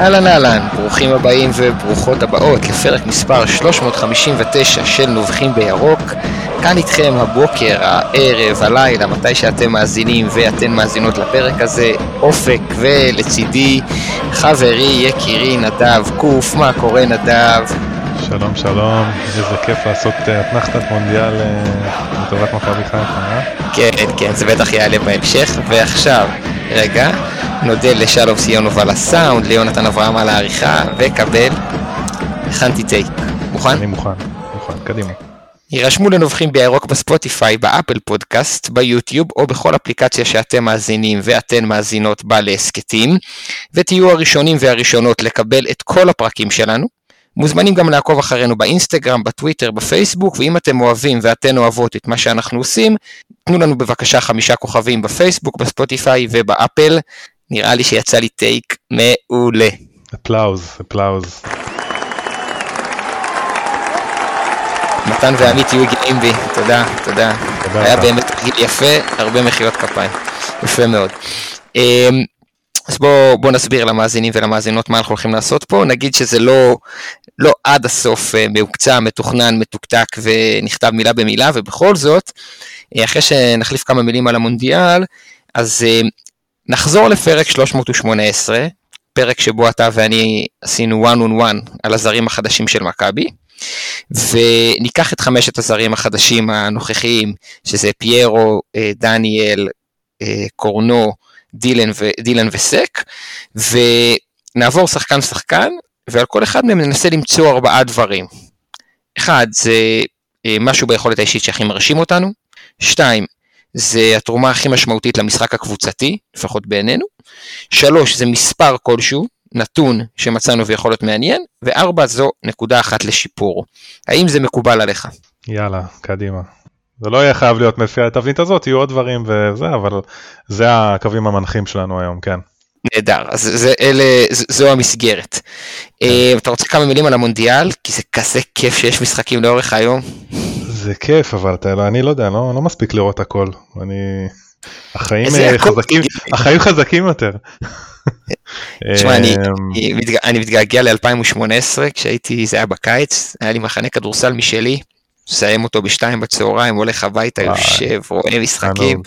אהלן אהלן, ברוכים הבאים וברוכות הבאות לפרק מספר 359 של נובחים בירוק. כאן איתכם הבוקר, הערב, הלילה, מתי שאתם מאזינים ואתן מאזינות לפרק הזה, אופק ולצידי חברי, יקירי, נדב קוף, מה קורה נדב? שלום שלום, איזה כיף לעשות אה, אתנחתת מונדיאל אה, לטובת מכבי חיפה, אה? כן, כן, זה בטח יעלה בהמשך, ועכשיו, רגע, נודה לשלום סיונוב על הסאונד, ליונתן אברהם על העריכה, וקבל, הכנתי טייק. מוכן? אני מוכן, מוכן, קדימה. הירשמו לנובחים בירוק בספוטיפיי, באפל פודקאסט, ביוטיוב או בכל אפליקציה שאתם מאזינים ואתן מאזינות בה להסכתים, ותהיו הראשונים והראשונות לקבל את כל הפרקים שלנו. מוזמנים גם לעקוב אחרינו באינסטגרם, בטוויטר, בפייסבוק, ואם אתם אוהבים ואתן אוהבות את מה שאנחנו עושים, תנו לנו בבקשה חמישה כוכבים בפייסבוק, בספוטיפיי ובאפל. נראה לי שיצא לי טייק מעולה. אפלאוז, אפלאוז. מתן ועמית יהיו גאים בי, תודה, תודה. תודה היה לך. באמת תרגיל יפה, הרבה מחיאות כפיים. יפה מאוד. אז בואו בוא נסביר למאזינים ולמאזינות מה אנחנו הולכים לעשות פה. נגיד שזה לא, לא עד הסוף אה, מהוקצע, מתוכנן, מתוקתק ונכתב מילה במילה, ובכל זאת, אה, אחרי שנחליף כמה מילים על המונדיאל, אז אה, נחזור לפרק 318, פרק שבו אתה ואני עשינו one on one על הזרים החדשים של מכבי. וניקח את חמשת הזרים החדשים הנוכחיים, שזה פיירו, דניאל, קורנו, דילן, ו, דילן וסק, ונעבור שחקן שחקן, ועל כל אחד מהם ננסה למצוא ארבעה דברים. אחד, זה אה, משהו ביכולת האישית שהכי מרשים אותנו. שתיים, זה התרומה הכי משמעותית למשחק הקבוצתי, לפחות בעינינו. שלוש, זה מספר כלשהו, נתון שמצאנו ויכול להיות מעניין, וארבע, זו נקודה אחת לשיפור. האם זה מקובל עליך? יאללה, קדימה. זה לא יהיה חייב להיות לפי התבנית הזאת, יהיו עוד דברים וזה, אבל זה הקווים המנחים שלנו היום, כן. נהדר, אז זה, אלה, זו המסגרת. אה, אתה רוצה כמה מילים על המונדיאל? כי זה כזה כיף שיש משחקים לאורך היום. זה כיף, אבל אתה, לא- אני לא יודע, לא, לא מספיק לראות הכל. אני... החיים? חזקים, החיים חזקים יותר. תשמע, אני, אמ, אני מתגעגע ל-2018, כשהייתי, זה היה בקיץ, היה לי מחנה כדורסל משלי, מסיים אותו בשתיים בצהריים, הולך הביתה. יושב, רואה משחקים.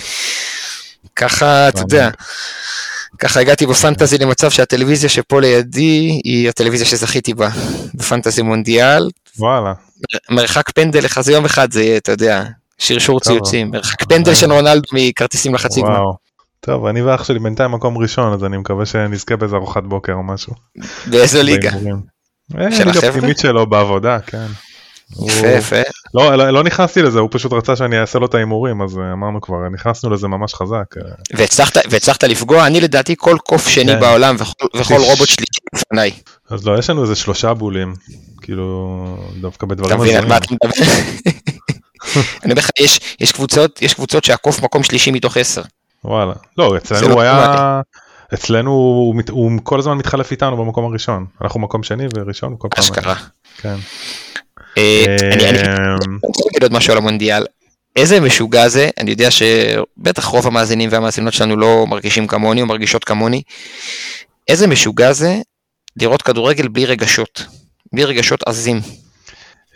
ככה, אתה יודע, ככה הגעתי בפנטזי למצב שהטלוויזיה שפה לידי היא הטלוויזיה שזכיתי בה, בפנטזי מונדיאל. וואלה, מרחק פנדל לך זה יום אחד זה יהיה, אתה יודע, שרשור. ציוצים. מרחק פנדל של רונלדו מכרטיסים לחצי גמר. טוב, אני ואח שלי בינתיים מקום ראשון, אז אני מקווה שנזכה באיזה ארוחת בוקר או משהו. באיזו ליגה? אה, של החבר'ה? פנימית שלו בעבודה, כן. יפה, יפה. לא, לא, לא נכנסתי לזה, הוא פשוט רצה שאני אעשה לו את ההימורים, אז אה, אמרנו כבר, נכנסנו לזה ממש חזק. אה, והצלחת, והצלחת לפגוע, אני לדעתי כל קוף שני כן. בעולם וכל, רובוט שלישי לפניי. אז לא, יש לנו איזה שלושה בולים, כאילו, דווקא בדברים הזויים. אני אומר לך, יש, יש קבוצות, יש קבוצות שהקוף מקום שלישי מתוך עשר. וואלה. לא, זה אצלנו לא הוא היה... אצלנו הוא, הוא כל הזמן מתחלף איתנו במקום הראשון. אנחנו מקום שני וראשון כל פעם. אשכרה. כן. אה, אני אני אמ, רוצה להגיד עוד משהו על המונדיאל. איזה משוגע זה, אני יודע שבטח רוב המאזינים והמאזינות שלנו לא מרגישים כמוני או מרגישות כמוני. איזה משוגע זה לראות כדורגל בלי רגשות, בלי רגשות עזים.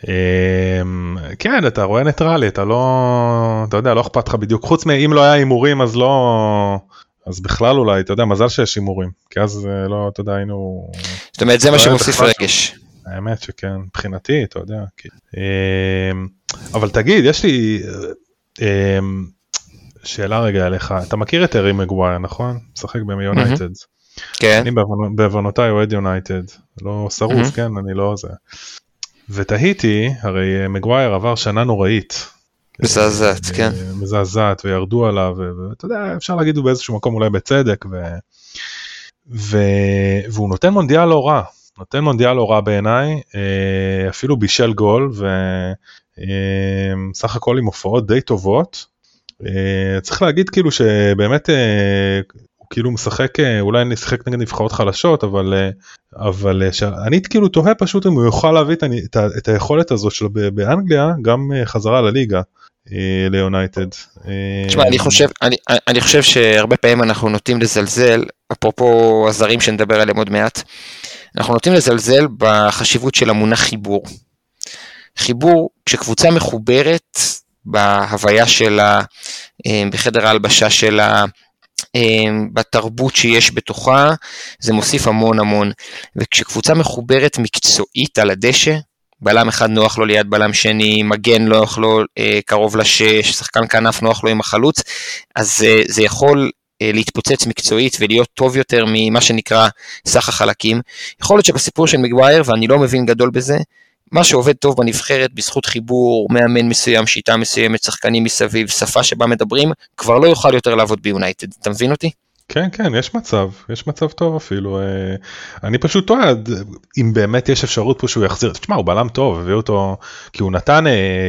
אמ, כן, אתה רואה ניטרלי, אתה לא, אתה יודע, לא אכפת לך בדיוק, חוץ מאם לא היה הימורים אז לא, אז בכלל אולי, אתה יודע, מזל שיש הימורים, כי אז אה, לא, אתה יודע, היינו, זאת אומרת, זה מה לא שמוסיף רגש. האמת שכן, מבחינתי, אתה יודע, כי... אמ, אבל תגיד, יש לי אמ, שאלה רגע אליך, אתה מכיר את ארי מגווייר, נכון? משחק ביונייטד. כן, אני בעוונ- בעוונותיי אוהד יונייטד, לא שרוף. כן, אני לא זה. ותהיתי, הרי אה, מגווייר עבר שנה נוראית. מזעזעת, אה, כן. מזעזעת, וירדו עליו, ואתה יודע, אפשר להגיד הוא באיזשהו מקום אולי בצדק, ו... ו... והוא נותן מונדיאל לא רע, נותן מונדיאל לא בעיניי, אה, אפילו בישל גול, וסך הכל עם הופעות די טובות. אה, צריך להגיד כאילו שבאמת אה, הוא כאילו משחק, אה, אולי נשחק נגד נבחרות חלשות, אבל, אה, אבל אה, אני כאילו תוהה פשוט אם הוא יוכל להביא את, את, את היכולת הזאת שלו באנגליה, גם אה, חזרה לליגה. אה, ליונייטד. אה, תשמע, אני חושב, אני, אני חושב שהרבה פעמים אנחנו נוטים לזלזל, אפרופו הזרים שנדבר עליהם עוד מעט, אנחנו נוטים לזלזל בחשיבות של המונח חיבור. חיבור, כשקבוצה מחוברת בהוויה שלה, אה, בחדר ההלבשה שלה, אה, בתרבות שיש בתוכה, זה מוסיף המון המון. וכשקבוצה מחוברת מקצועית על הדשא, בלם אחד נוח לו ליד בלם שני, מגן נוח לו אה, קרוב לשש, שחקן כנף נוח לו עם החלוץ, אז אה, זה יכול להתפוצץ מקצועית ולהיות טוב יותר ממה שנקרא סך החלקים. יכול להיות שבסיפור של מגווייר, ואני לא מבין גדול בזה, מה שעובד טוב בנבחרת בזכות חיבור, מאמן מסוים, שיטה מסוימת, שחקנים מסביב, שפה שבה מדברים, כבר לא יוכל יותר לעבוד ביונייטד, אתה מבין אותי? כן כן יש מצב יש מצב טוב אפילו אני פשוט טועה אם באמת יש אפשרות פה שהוא יחזיר תשמע הוא בלם טוב הביא אותו כי הוא נתן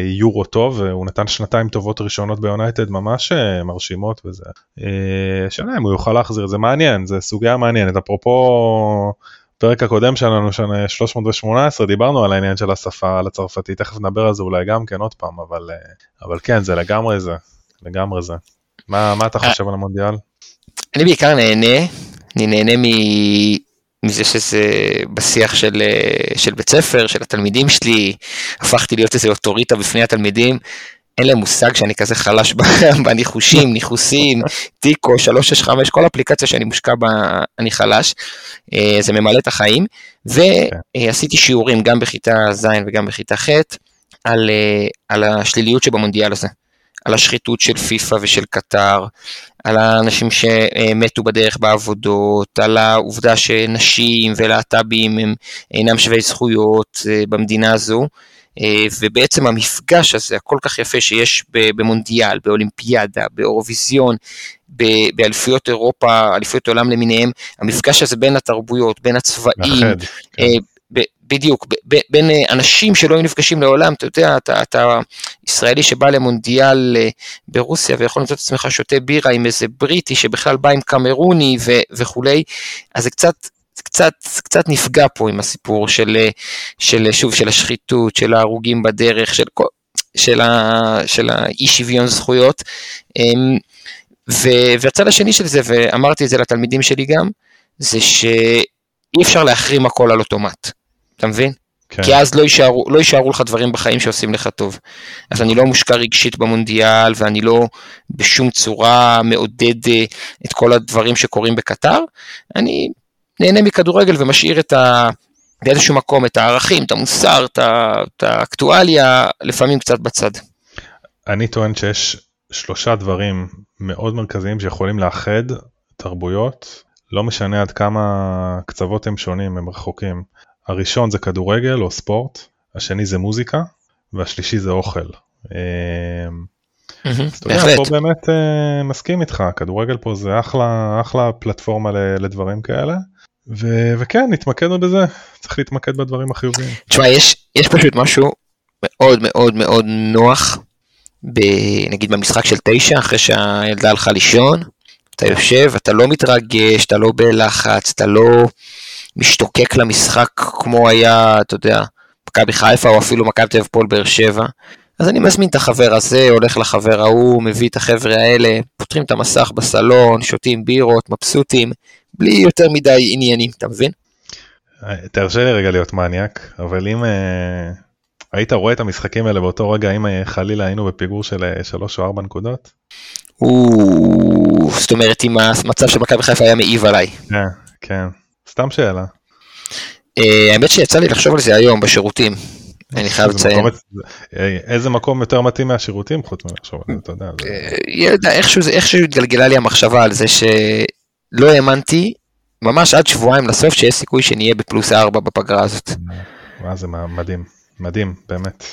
יורו טוב הוא נתן שנתיים טובות ראשונות ביונייטד ממש מרשימות וזה. שאלה אם הוא יוכל להחזיר זה מעניין זה סוגיה מעניינת. אפרופו פרק הקודם שלנו שנה 318 דיברנו על העניין של השפה על הצרפתית תכף נדבר על זה אולי גם כן עוד פעם אבל אבל כן זה לגמרי זה לגמרי זה. מה מה אתה חושב על המונדיאל. אני בעיקר נהנה, אני נהנה מזה שזה בשיח של, של בית ספר, של התלמידים שלי, הפכתי להיות איזה אוטוריטה בפני התלמידים. אין להם מושג שאני כזה חלש בניחושים, ניחוסים, טיקו, 365, כל אפליקציה שאני מושקע בה, אני חלש. אה, זה ממלא את החיים. ועשיתי שיעורים גם בכיתה ז' וגם בכיתה ח' על, אה, על השליליות שבמונדיאל הזה. על השחיתות של פיפא ושל קטר, על האנשים שמתו בדרך בעבודות, על העובדה שנשים ולהט"בים הם אינם שווי זכויות אה, במדינה הזו, אה, ובעצם המפגש הזה הכל כך יפה שיש במונדיאל, באולימפיאדה, באירוויזיון, באליפויות אירופה, אליפויות עולם למיניהם, המפגש הזה בין התרבויות, בין הצבעים, כן. בדיוק, בין אה, אנשים שלא היו נפגשים לעולם, אתה יודע, אתה, אתה ישראלי שבא למונדיאל אה, ברוסיה ויכול למצוא את עצמך שותה בירה עם איזה בריטי שבכלל בא עם קמרוני ו, וכולי, אז זה קצת, קצת, קצת נפגע פה עם הסיפור של, אה, של, שוב, של השחיתות, של ההרוגים בדרך, של, של, של האי שוויון זכויות. אמ, והצד השני של זה, ואמרתי את זה לתלמידים שלי גם, זה שאי אפשר להחרים הכל על אוטומט. אתה מבין? כן. כי אז לא יישארו, לא יישארו לך דברים בחיים שעושים לך טוב. אז אני לא מושקע רגשית במונדיאל, ואני לא בשום צורה מעודד אה, את כל הדברים שקורים בקטר. אני נהנה מכדורגל ומשאיר את ה... באיזשהו מקום את הערכים, את המוסר, את האקטואליה, לפעמים קצת בצד. אני טוען שיש שלושה דברים מאוד מרכזיים שיכולים לאחד תרבויות, לא משנה עד כמה קצוות הם שונים, הם רחוקים. הראשון זה כדורגל או ספורט, השני זה מוזיקה, והשלישי זה אוכל. אמ, אז אתה יודע, פה באמת אה, מסכים איתך, כדורגל פה זה אחלה, אחלה פלטפורמה לדברים כאלה. ו- וכן, נתמקד בזה, צריך להתמקד בדברים החיוביים. תשמע, יש, יש פשוט משהו מאוד מאוד מאוד נוח, ב, נגיד במשחק של תשע, אחרי שהילדה הלכה לישון, אתה יושב, אתה לא מתרגש, אתה לא בלחץ, אתה לא... משתוקק למשחק כמו היה, אתה יודע, מכבי חיפה או אפילו מכבי תל אביב פועל באר שבע. אז אני מזמין את החבר הזה, הולך לחבר ההוא, מביא את החבר'ה האלה, פותחים את המסך בסלון, שותים בירות, מבסוטים, בלי יותר מדי עניינים, אתה מבין? תרשה לי רגע להיות מניאק, אבל אם uh, היית רואה את המשחקים האלה באותו רגע, אם uh, חלילה היינו בפיגור של uh, שלוש או ארבע נקודות? זאת אומרת, אם המצב של מכבי חיפה היה מעיב עליי. כן, כן. סתם שאלה. אה, האמת שיצא לי לחשוב על זה היום בשירותים. אני חייב לציין. אה, איזה מקום יותר מתאים מהשירותים חוץ מלחשוב על זה, אתה יודע. אה, איכשהו התגלגלה לי המחשבה על זה שלא האמנתי, ממש עד שבועיים לסוף, שיש סיכוי שנהיה בפלוס ארבע בפגרה הזאת. מה זה מדהים, מדהים, באמת.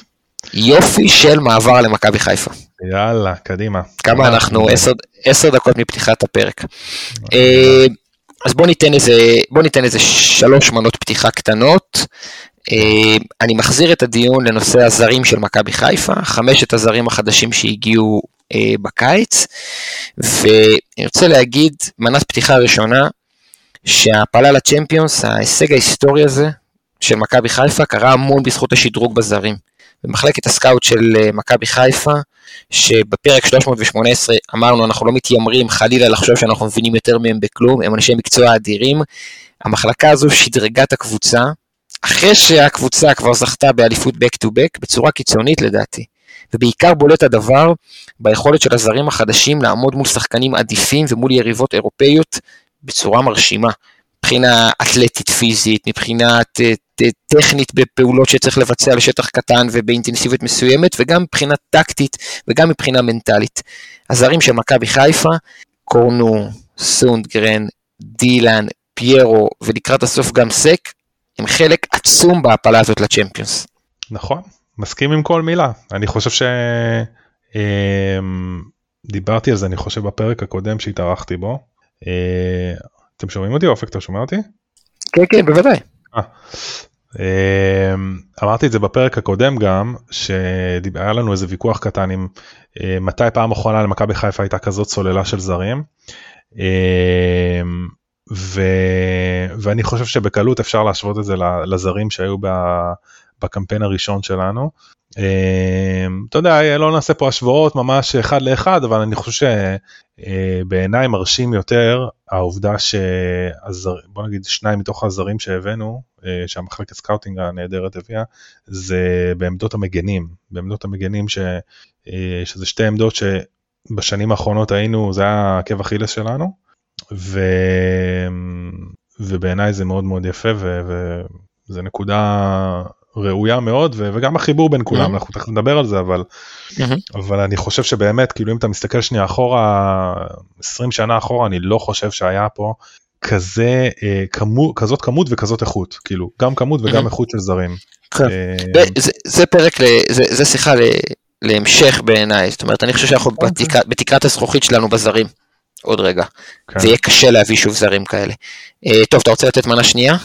יופי של מעבר למכבי חיפה. יאללה, קדימה. כמה אנחנו? עשר דקות מפתיחת הפרק. אז בוא ניתן איזה, בוא ניתן איזה שלוש מנות פתיחה קטנות. אה, אני מחזיר את הדיון לנושא הזרים של מכבי חיפה, חמשת הזרים החדשים שהגיעו אה, בקיץ, ואני רוצה להגיד, מנת פתיחה ראשונה, שההעפלה לצ'מפיונס, ההישג ההיסטורי הזה של מכבי חיפה, קרה המון בזכות השדרוג בזרים. במחלקת הסקאוט של אה, מכבי חיפה, שבפרק 318 אמרנו אנחנו לא מתיימרים חלילה לחשוב שאנחנו מבינים יותר מהם בכלום, הם אנשי מקצוע אדירים, המחלקה הזו שדרגה את הקבוצה, אחרי שהקבוצה כבר זכתה באליפות back to back, בצורה קיצונית לדעתי. ובעיקר בולט הדבר ביכולת של הזרים החדשים לעמוד מול שחקנים עדיפים ומול יריבות אירופאיות בצורה מרשימה. מבחינה אתלטית פיזית, מבחינה טכנית בפעולות שצריך לבצע לשטח קטן ובאינטנסיביות מסוימת, וגם מבחינה טקטית וגם מבחינה מנטלית. הזרים של מכבי חיפה, קורנו, סונדגרן, דילן, פיירו ולקראת הסוף גם סק, הם חלק עצום בהפלה הזאת לצ'מפיונס. נכון, מסכים עם כל מילה. אני חושב ש... אמ, דיברתי על זה אני חושב בפרק הקודם שהתארחתי בו. אה, אתם שומעים אותי אופק אתה שומע אותי? כן כן בוודאי. אה. אמ, אמרתי את זה בפרק הקודם גם שהיה לנו איזה ויכוח קטן עם אה, מתי פעם אחרונה למכבי חיפה הייתה כזאת סוללה של זרים. אמ, ו... ואני חושב שבקלות אפשר להשוות את זה לזרים שהיו בקמפיין הראשון שלנו. אמ, אתה יודע, לא נעשה פה השוואות ממש אחד לאחד, אבל אני חושב שבעיניי מרשים יותר העובדה שהזר... בוא נגיד שניים מתוך הזרים שהבאנו, אה, שהמחלקת scouting הנהדרת הביאה, זה בעמדות המגנים, בעמדות המגנים ש... אה, שזה שתי עמדות שבשנים האחרונות היינו, זה היה עקב אכילס שלנו, ו... ובעיניי זה מאוד מאוד יפה ו... וזה נקודה ראויה מאוד ו- וגם החיבור בין כולם mm-hmm. אנחנו תכף נדבר על זה אבל mm-hmm. אבל אני חושב שבאמת כאילו אם אתה מסתכל שנייה אחורה 20 שנה אחורה אני לא חושב שהיה פה כזה אה, כמות כזאת כמות וכזאת איכות כאילו גם כמות וגם mm-hmm. איכות של זרים. כן. אה, זה, זה פרק זה, זה שיחה ל, להמשך בעיניי זאת אומרת אני חושב שאנחנו. אוקיי. בתקרת, בתקרת הזכוכית שלנו בזרים עוד רגע. כן. זה יהיה קשה להביא שוב זרים כאלה. אה, טוב אתה רוצה לתת מנה שנייה?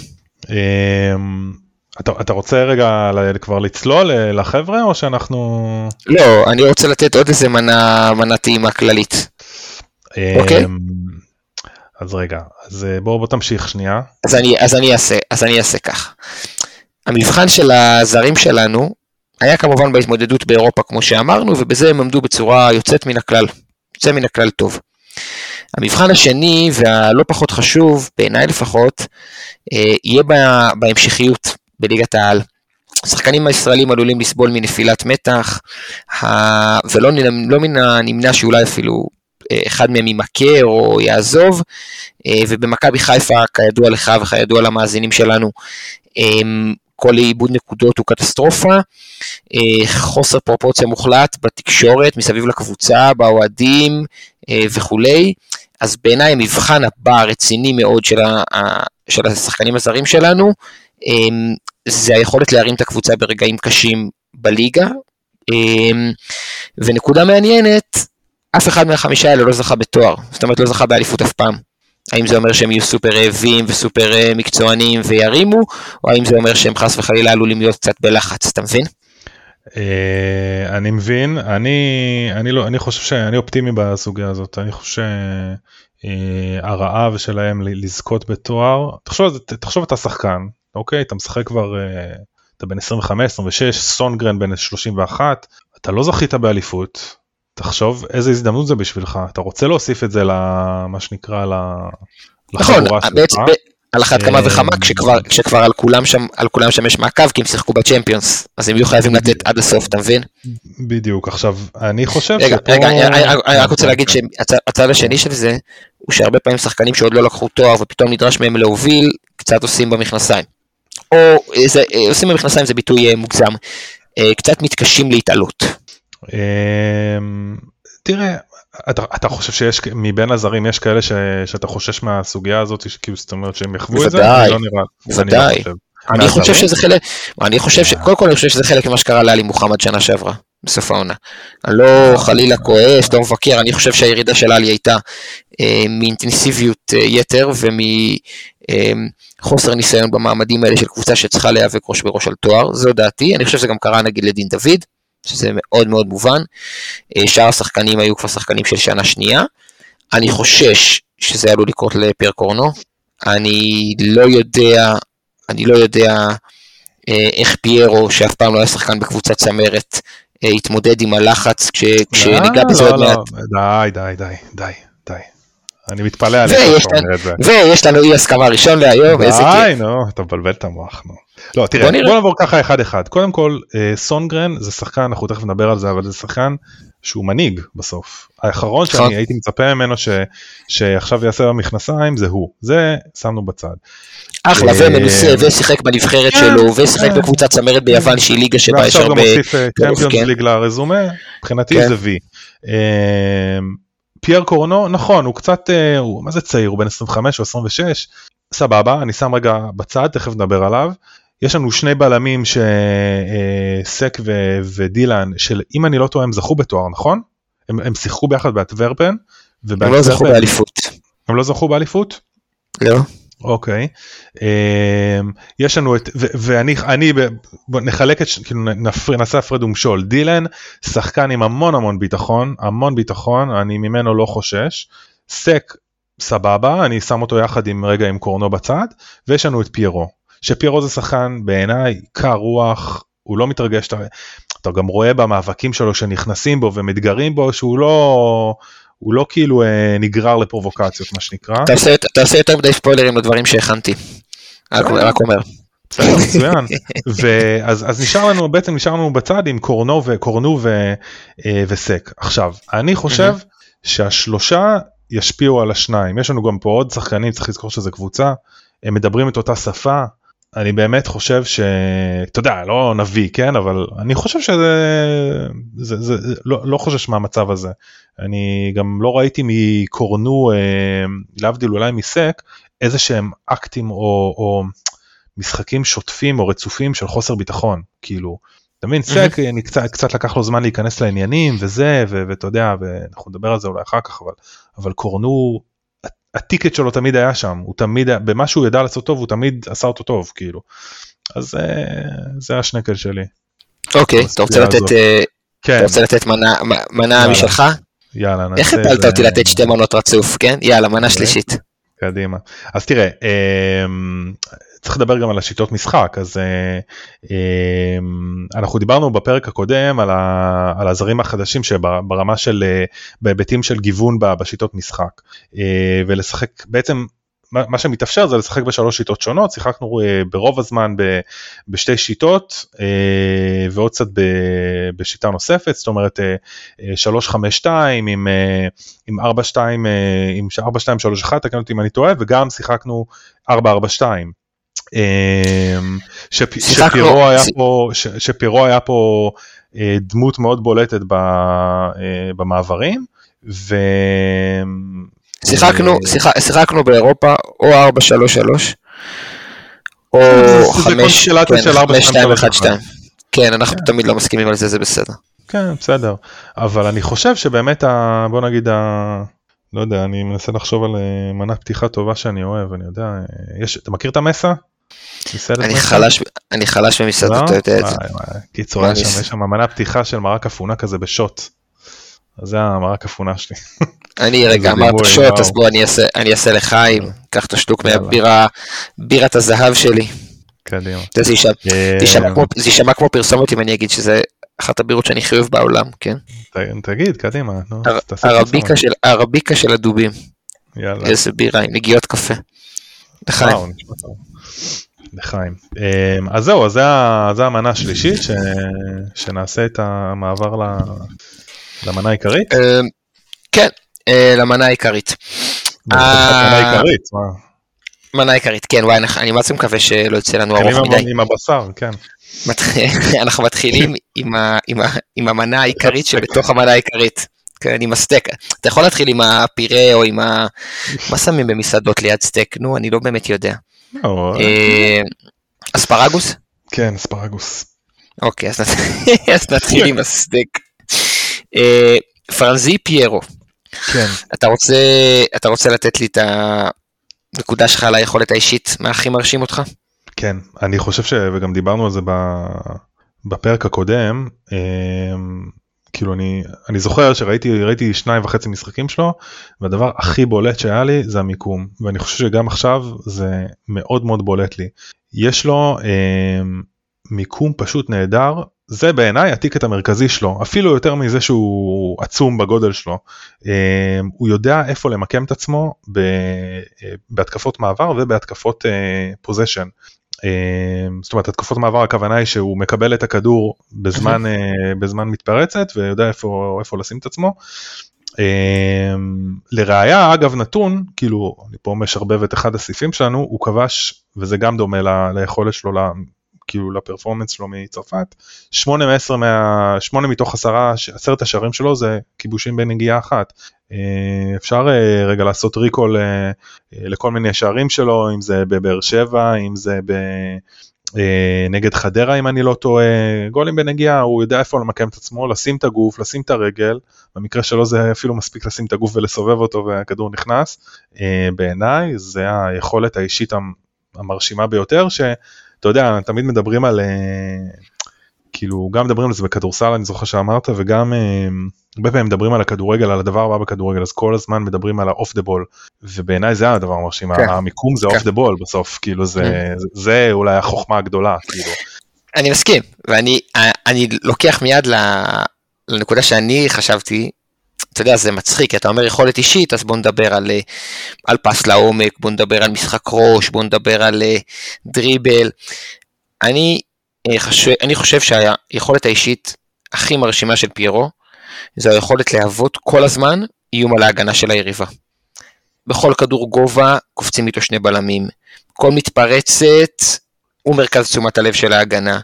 אתה, אתה רוצה רגע כבר לצלול אה, לחבר'ה או שאנחנו... לא, אני רוצה לתת עוד איזה מנה, מנה טעימה כללית. אמ, אוקיי? אז רגע, אז אה, בואו בוא תמשיך שנייה. אז אני, אז, אני אעשה, אז אני אעשה כך. המבחן של הזרים שלנו היה כמובן בהתמודדות באירופה כמו שאמרנו, ובזה הם עמדו בצורה יוצאת מן הכלל, יוצא מן הכלל טוב. המבחן השני, והלא פחות חשוב, בעיניי לפחות, אה, יהיה בהמשכיות. בליגת העל. השחקנים הישראלים עלולים לסבול מנפילת מתח, ולא לא מן הנמנע שאולי אפילו אה, אחד מהם יימכר או יעזוב, אה, ובמכבי חיפה, כידוע לך וכידוע למאזינים שלנו, אה, כל איבוד נקודות הוא קטסטרופה, חוסר פרופורציה מוחלט בתקשורת, מסביב לקבוצה, באוהדים וכולי, אז בעיניי המבחן הבא הרציני מאוד של, של השחקנים הזרים שלנו, זה היכולת להרים את הקבוצה ברגעים קשים בליגה. אמ, ונקודה מעניינת, אף אחד מהחמישה האלה לא זכה בתואר, זאת אומרת לא זכה באליפות אף פעם. האם זה אומר שהם יהיו סופר רעבים וסופר אה, מקצוענים וירימו, או האם זה אומר שהם חס וחלילה עלולים להיות קצת בלחץ, אתה מבין? אה, אני מבין, אני, אני, לא, אני חושב שאני אופטימי בסוגיה הזאת, אני חושב שהרעב שלהם לזכות בתואר, תחשוב, תחשוב אתה שחקן, אוקיי אתה משחק כבר אה, אתה בן 25 26 סונגרן בן 31 אתה לא זכית באליפות תחשוב איזה הזדמנות זה בשבילך אתה רוצה להוסיף את זה למה שנקרא נכון, בעצם על אחת כמה אה, וכמה כשכבר, כשכבר על כולם שם על כולם שם יש מעקב כי הם שיחקו בצ'מפיונס אז הם יהיו חייבים לתת עד הסוף אתה מבין? בדיוק עכשיו אני חושב רגע שפה... רגע אני רק רוצה להגיד שהצד השני של זה הוא שהרבה פעמים שחקנים שעוד לא לקחו תואר ופתאום נדרש מהם להוביל קצת עושים במכנסיים. או זה, אה, עושים במכנסיים זה ביטוי אה, מוגזם, אה, קצת מתקשים להתעלות. אמ, תראה, אתה, אתה חושב שיש מבין הזרים יש כאלה ש, שאתה חושש מהסוגיה הזאת שכאילו זאת אומרת שהם יחוו את זה? לא בוודאי, לא אני חושב שזה חלק, אני חושב ש... קודם כל אני חושב שזה חלק ממה שקרה לאלי מוחמד שנה שעברה, בסוף העונה. אני לא חלילה כועס, לא מבקר, אני חושב שהירידה של אלי הייתה אה, מאינטנסיביות אה, יתר ומ... אה, חוסר ניסיון במעמדים האלה של קבוצה שצריכה להיאבק ראש בראש על תואר, זו דעתי, אני חושב שזה גם קרה נגיד לדין דוד, שזה מאוד מאוד מובן, אה, שאר השחקנים היו כבר שחקנים של שנה שנייה, אני חושש שזה עלול לקרות לפר קורנו, אני לא יודע, אני לא יודע אה, איך פיירו, שאף פעם לא היה שחקן בקבוצת צמרת, אה, התמודד עם הלחץ כש, כשניגע בזה עוד לא, מעט. די, די, די, די, די. אני מתפלא עליך שאתה אומר את זה. ויש לנו אי הסכמה ראשון להיום, איזה די, כיף. נו, אתה מבלבל את המוח, נו. לא, תראה, בוא נעבור ככה אחד אחד. קודם כל, אה, סונגרן זה שחקן, אנחנו תכף נדבר על זה, אבל זה שחקן שהוא מנהיג בסוף. האחרון נכון. שאני הייתי מצפה ממנו ש- שעכשיו יעשה במכנסיים זה הוא. זה שמנו בצד. אחלה אה, ומנוסה ושיחק בנבחרת כן, שלו ושיחק כן. בקבוצת צמרת ביוון שהיא ליגה שבה יש ועכשיו גם הרבה... מוסיף צ'מפיונס כן. ליג לרזומה, מבחינתי כן. זה וי. אה, פייר קורנו, נכון, הוא קצת, אה, הוא, מה זה צעיר, הוא בן 25 או 26, סבבה, אני שם רגע בצד, תכף נדבר עליו. יש לנו שני בלמים שסק ו- ודילן, של אם אני לא טועה הם זכו בתואר, נכון? הם, הם שיחקו ביחד באטוורפן. הם לא זכו באליפות. הם לא זכו באליפות? לא? אוקיי. אמ, יש לנו את, ואני, אני, בוא נחלק את, כאילו נפר- נעשה הפרד ומשול. דילן, שחקן עם המון המון ביטחון, המון ביטחון, אני ממנו לא חושש. סק, סבבה, אני שם אותו יחד עם רגע עם קורנו בצד, ויש לנו את פיירו. שפיירו זה שחקן בעיניי קר רוח, הוא לא מתרגש, אתה, אתה גם רואה במאבקים שלו שנכנסים בו ומתגרים בו שהוא לא, הוא לא כאילו אה, נגרר לפרובוקציות מה שנקרא. אתה עושה יותר מדי ספוילרים לדברים שהכנתי. רק. רק אומר. מצוין. ואז אז נשאר לנו בעצם נשאר לנו בצד עם קורנו וקורנו ו, אה, וסק. עכשיו אני חושב שהשלושה ישפיעו על השניים יש לנו גם פה עוד שחקנים צריך לזכור שזה קבוצה הם מדברים את אותה שפה. אני באמת חושב שאתה יודע לא נביא כן? אבל אני חושב שזה זה, זה, זה, לא, לא חושש מהמצב הזה. אני גם לא ראיתי מקורנו אה, להבדיל אולי מסק איזה שהם אקטים או, או משחקים שוטפים או רצופים של חוסר ביטחון כאילו. אתה מבין? סק אני קצת קצת לקח לו זמן להיכנס לעניינים וזה ואתה יודע ואנחנו נדבר על זה אולי אחר כך אבל אבל קורנו הטיקט שלו תמיד היה שם הוא תמיד במה שהוא ידע לעשות טוב הוא תמיד עשה אותו טוב כאילו. אז אה, זה השנקל שלי. אוקיי, אתה רוצה לתת. אה, כן אתה רוצה לתת מנה- מנה יאללה. משלך? יאללה איך נעשה הפלת איזה- אותי לתת שתי מנות רצוף, כן? יאללה, מנה אוקיי. שלישית. קדימה. אז תראה, אמ, צריך לדבר גם על השיטות משחק, אז אה, אמ, אנחנו דיברנו בפרק הקודם על, ה, על הזרים החדשים שברמה של, אה, בהיבטים של גיוון בשיטות משחק, אה, ולשחק בעצם. מה שמתאפשר זה לשחק בשלוש שיטות שונות, שיחקנו אה, ברוב הזמן ב, בשתי שיטות אה, ועוד קצת ב, בשיטה נוספת, זאת אומרת אה, אה, 352 עם, אה, עם 42, אה, עם 4231, תקן אותי אם אני טועה, וגם שיחקנו 442. אמ, שפ- שפירו היה פה, ש- שפירו היה פה אה, דמות מאוד בולטת ב- אה, במעברים, ו... שיחקנו, אה, שיח- שיחקנו באירופה או 4-3-3, או זה 5, קונסטלציה של 4-2-3-1. כן, אנחנו תמיד לא מסכימים על זה, זה בסדר. כן, בסדר. אבל אני חושב שבאמת, ה... בוא נגיד, ה... לא יודע, אני מנסה לחשוב על אה, מנה פתיחה טובה שאני אוהב, אני יודע, אה, יש, אתה מכיר את המסה? מסעדת אני? חלש, אני חלש במסעדות, אתה יודע את זה. קיצור, יש שם, מנה פתיחה של מרק אפונה כזה בשוט. זה המרק אפונה שלי. אני רגע אמרת שוט. אז בוא אני אעשה- לחיים, קח את השטוק. מהבירה, בירת הזהב שלי. קדימה. אה, זה יישמע כמו פרסומת אם אני אגיד שזה אחת הבירות שאני הכי אוהב בעולם, כן? תגיד, קדימה. נו, פרסומת. של- הדובים, יאללה. איזה בירה עם נגיעות קפה. לחיים. לחיים. אמ, אז זהו, אז זה זה המנה השלישית, שנעשה את המעבר למנה העיקרית. אה, כן, אה, למנה העיקרית. מנה עיקרית, מה? מנה עיקרית, כן, וואי, אני זה מקווה שלא יצא לנו ארוך מדי. עם הבשר, כן. אנחנו מתחילים עם ה- עם ה- עם המנה העיקרית שבתוך המנה העיקרית. כן, עם הסטייק. אתה יכול להתחיל עם הפירה או עם ה... מה שמים במסעדות ליד סטייק? נו, אני לא באמת יודע. אה, אספרגוס? כן, אספרגוס. אוקיי, אז נתחיל עם הסטייק. אה, פרנזי פיירו, כן. אתה רוצה, אתה רוצה לתת לי את הנקודה שלך על היכולת האישית, מה הכי מרשים אותך? כן, אני חושב ש... וגם דיברנו על זה. בפרק הקודם, אמ, כאילו אני, אני זוכר שראיתי ראיתי שניים וחצי משחקים שלו, והדבר הכי בולט שהיה לי זה המיקום, ואני חושב שגם עכשיו זה מאוד מאוד בולט לי. יש לו אמ, מיקום פשוט נהדר, זה בעיניי הטיקט המרכזי שלו, אפילו יותר מזה שהוא עצום בגודל שלו. הוא יודע איפה למקם את עצמו בהתקפות מעבר ובהתקפות פוזיישן. זאת אומרת התקפות מעבר הכוונה היא שהוא מקבל את הכדור בזמן, בזמן מתפרצת ויודע איפה, איפה לשים את עצמו. לראיה אגב נתון כאילו אני פה משרבב את אחד הסעיפים שלנו הוא כבש וזה גם דומה ל, ליכולת שלו כאילו לפרפורמנס שלו מצרפת 8 מ-10 מה... 8 מתוך 10 עשרת השערים שלו זה כיבושים בנגיעה אחת. אפשר רגע לעשות ריקול לכל מיני שערים שלו אם זה בבאר שבע אם זה ב... נגד חדרה אם אני לא טועה, גולים בנגיעה, הוא יודע איפה למקם את עצמו, לשים את הגוף, לשים את הרגל, במקרה שלו זה אפילו מספיק לשים את הגוף ולסובב אותו והכדור נכנס, בעיניי זה היכולת האישית המרשימה ביותר, שאתה יודע, תמיד מדברים על, כאילו גם מדברים על זה בכדורסל אני זוכר שאמרת וגם הרבה פעמים מדברים על הכדורגל על הדבר הבא בכדורגל אז כל הזמן מדברים על ה off the ball ובעיניי זה הדבר המרשים כן. המיקום זה off the ball בסוף כאילו זה, mm. זה זה אולי החוכמה הגדולה כאילו. אני מסכים ואני אני לוקח מיד לנקודה שאני חשבתי אתה יודע זה מצחיק אתה אומר יכולת אישית אז בוא נדבר על, על פס לעומק בוא נדבר על משחק ראש בוא נדבר על דריבל אני אה, חושב, אני חושב שהיכולת האישית הכי מרשימה של פיירו זה היכולת להוות כל הזמן איום על ההגנה של היריבה. בכל כדור גובה קופצים איתו שני בלמים. כל מתפרצת הוא מרכז תשומת הלב של ההגנה.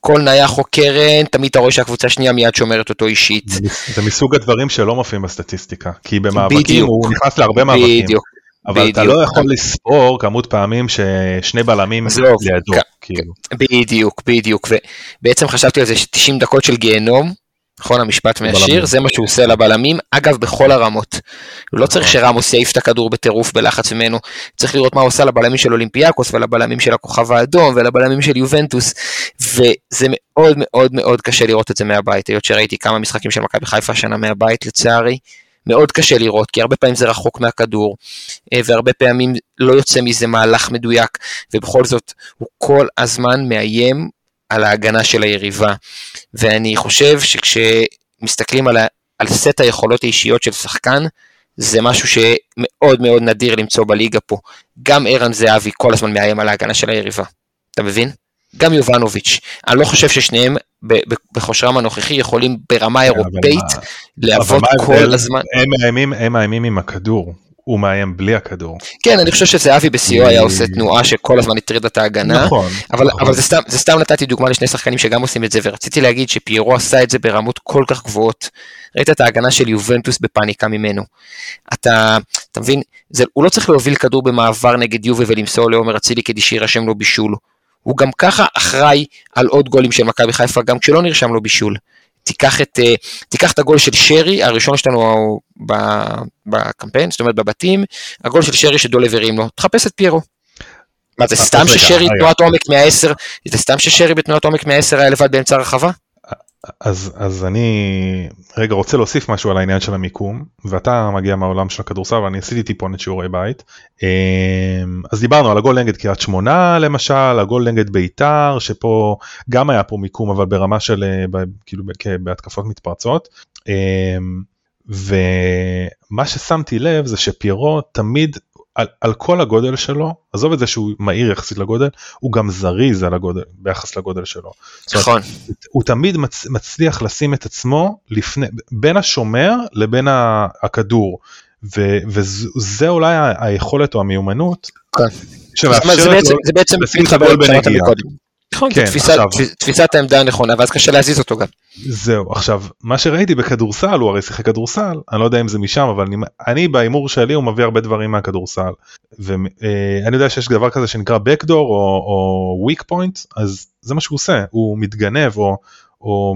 כל נייח או קרן, תמיד אתה רואה שהקבוצה השנייה מיד שומרת אותו אישית. זה מסוג הדברים שלא מופיעים בסטטיסטיקה, כי במאבקים בדיוק, הוא נכנס להרבה מאבקים. בדיוק. אבל בדיוק. אתה לא יכול לספור כמות פעמים ששני בלמים לידו. כאילו. בדיוק, בדיוק, ובעצם חשבתי על זה ש-90 דקות של גיהנום, נכון המשפט מהשיר, זה מה שהוא עושה לבלמים, אגב בכל הרמות. הוא לא צריך שרמוס יעיף את הכדור בטירוף בלחץ ממנו, צריך לראות מה הוא עושה לבלמים של אולימפיאקוס ולבלמים של הכוכב האדום ולבלמים של יובנטוס, וזה מאוד מאוד מאוד קשה לראות את זה מהבית, היות שראיתי כמה משחקים של מכבי חיפה השנה מהבית לצערי. מאוד קשה לראות, כי הרבה פעמים זה רחוק מהכדור, אה, והרבה פעמים לא יוצא מזה מהלך מדויק, ובכל זאת הוא כל הזמן מאיים על ההגנה של היריבה. ואני חושב שכשמסתכלים על, על סט היכולות האישיות של שחקן, זה משהו שמאוד מאוד נדיר למצוא בליגה פה. גם ערן זהבי כל הזמן מאיים על ההגנה של היריבה. אתה מבין? גם יובנוביץ'. אני לא חושב ששניהם בכושרם הנוכחי יכולים ברמה כן, אירופאית לעבוד כל הזמן. הם מאיימים עם הכדור. הוא מאיים בלי הכדור. כן, אני חושב שזהבי בשיאו היה עושה תנועה שכל הזמן הטרידה את ההגנה, נכון, אבל, נכון. אבל זה, סתם, זה סתם נתתי דוגמה לשני שחקנים שגם עושים את זה, ורציתי להגיד שפיירו עשה את זה ברמות כל כך גבוהות. ראית את ההגנה של יובנטוס בפאניקה ממנו. אתה, אתה מבין, זה, הוא לא צריך להוביל כדור במעבר נגד יובל ולמסור לעומר אצילי כדי שיירשם לו בישול. הוא גם ככה אחראי על עוד גולים של מכבי חיפה גם כשלא נרשם לו בישול. תיקח את, אה, תיקח את הגול של שרי, הראשון שלנו בקמפיין, זאת אומרת בבתים, הגול של שרי שדולב הרים לו, תחפש את פיירו. מה זה סתם ששרי תנועת עומק מהעשר, זה סתם ששרי בתנועת עומק מהעשר היה לבד באמצע הרחבה? אז אז אני רגע רוצה להוסיף משהו על העניין של המיקום ואתה מגיע מהעולם של הכדורסל ואני עשיתי טיפונת שיעורי בית אמ, אז דיברנו על הגול נגד קריית שמונה למשל הגול נגד ביתר שפה גם היה פה מיקום אבל ברמה של אה, כאילו בהתקפות מתפרצות. אמ, ומה ששמתי לב זה שפירו תמיד על, על כל הגודל שלו, עזוב את זה שהוא מהיר יחסית לגודל, הוא גם זריז על הגודל, ביחס לגודל שלו. נכון. הוא, הוא תמיד מצ, מצליח לשים את עצמו לפני, בין השומר לבין הכדור, ו, וזה אולי היכולת או המיומנות. כן. זה בעצם, זה בעצם מתחבר למה מקודם. נכון, כן, תפיסת, עכשיו, תפיסת העמדה הנכונה ואז קשה להזיז אותו גם. זהו עכשיו מה שראיתי בכדורסל הוא הרי שיחק כדורסל אני לא יודע אם זה משם אבל אני, אני בהימור שלי הוא מביא הרבה דברים מהכדורסל ואני אה, יודע שיש דבר כזה שנקרא backdoor או, או weak point אז זה מה שהוא עושה הוא מתגנב או, או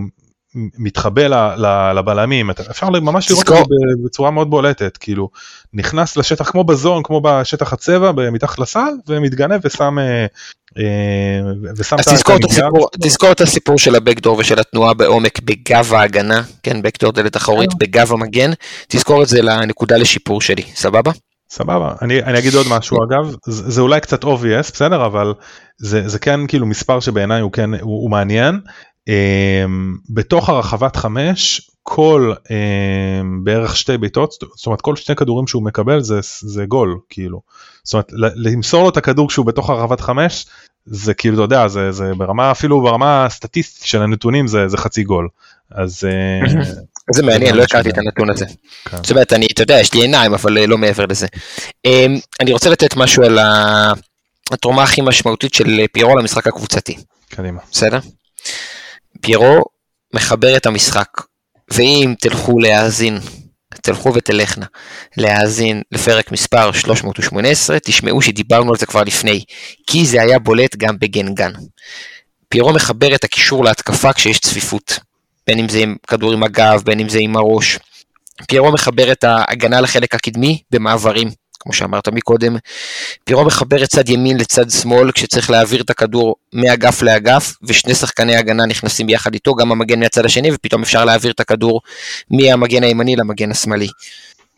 מתחבא לבלמים. אפשר ממש לראות את זה בצורה מאוד בולטת. כאילו נכנס לשטח כמו בזון כמו בשטח הצבע מתחת לסל ומתגנב ושם אה, אה, ושם אז תזכור את, הסיפור, תזכור את הסיפור של הבקדור ושל התנועה בעומק בגב ההגנה. כן בקדור דלת אחורית אה. בגב המגן. תזכור את זה לנקודה לשיפור שלי. סבבה? סבבה. אני, אני אגיד עוד משהו. אגב זה, זה אולי קצת obvious בסדר? אבל זה, זה כן כאילו מספר שבעיניי הוא כן הוא, הוא מעניין בתוך הרחבת חמש כל בערך שתי בעיטות זאת אומרת כל שני כדורים שהוא מקבל זה זה גול כאילו זאת אומרת למסור לו את הכדור כשהוא בתוך הרחבת חמש זה כאילו אתה יודע זה זה ברמה אפילו ברמה סטטיסטית של הנתונים זה זה חצי גול אז זה מעניין לא הכרתי את הנתון הזה. כן. זאת אומרת אני אתה יודע יש לי עיניים אבל לא מעבר לזה. אני רוצה לתת משהו על התרומה הכי משמעותית של פיירו למשחק הקבוצתי. קדימה. בסדר? פיירו מחבר את המשחק, ואם תלכו להאזין, תלכו ותלכנה להאזין לפרק מספר 318, תשמעו שדיברנו על זה כבר לפני, כי זה היה בולט גם בגנגן. פיירו מחבר את הקישור להתקפה כשיש צפיפות, בין אם זה עם כדור עם הגב, בין אם זה עם הראש. פיירו מחבר את ההגנה לחלק הקדמי במעברים. כמו שאמרת מקודם, פירו מחבר את צד ימין לצד שמאל כשצריך להעביר את הכדור מאגף לאגף, ושני שחקני הגנה נכנסים ביחד איתו, גם המגן מהצד השני, ופתאום אפשר להעביר את הכדור מהמגן הימני למגן השמאלי.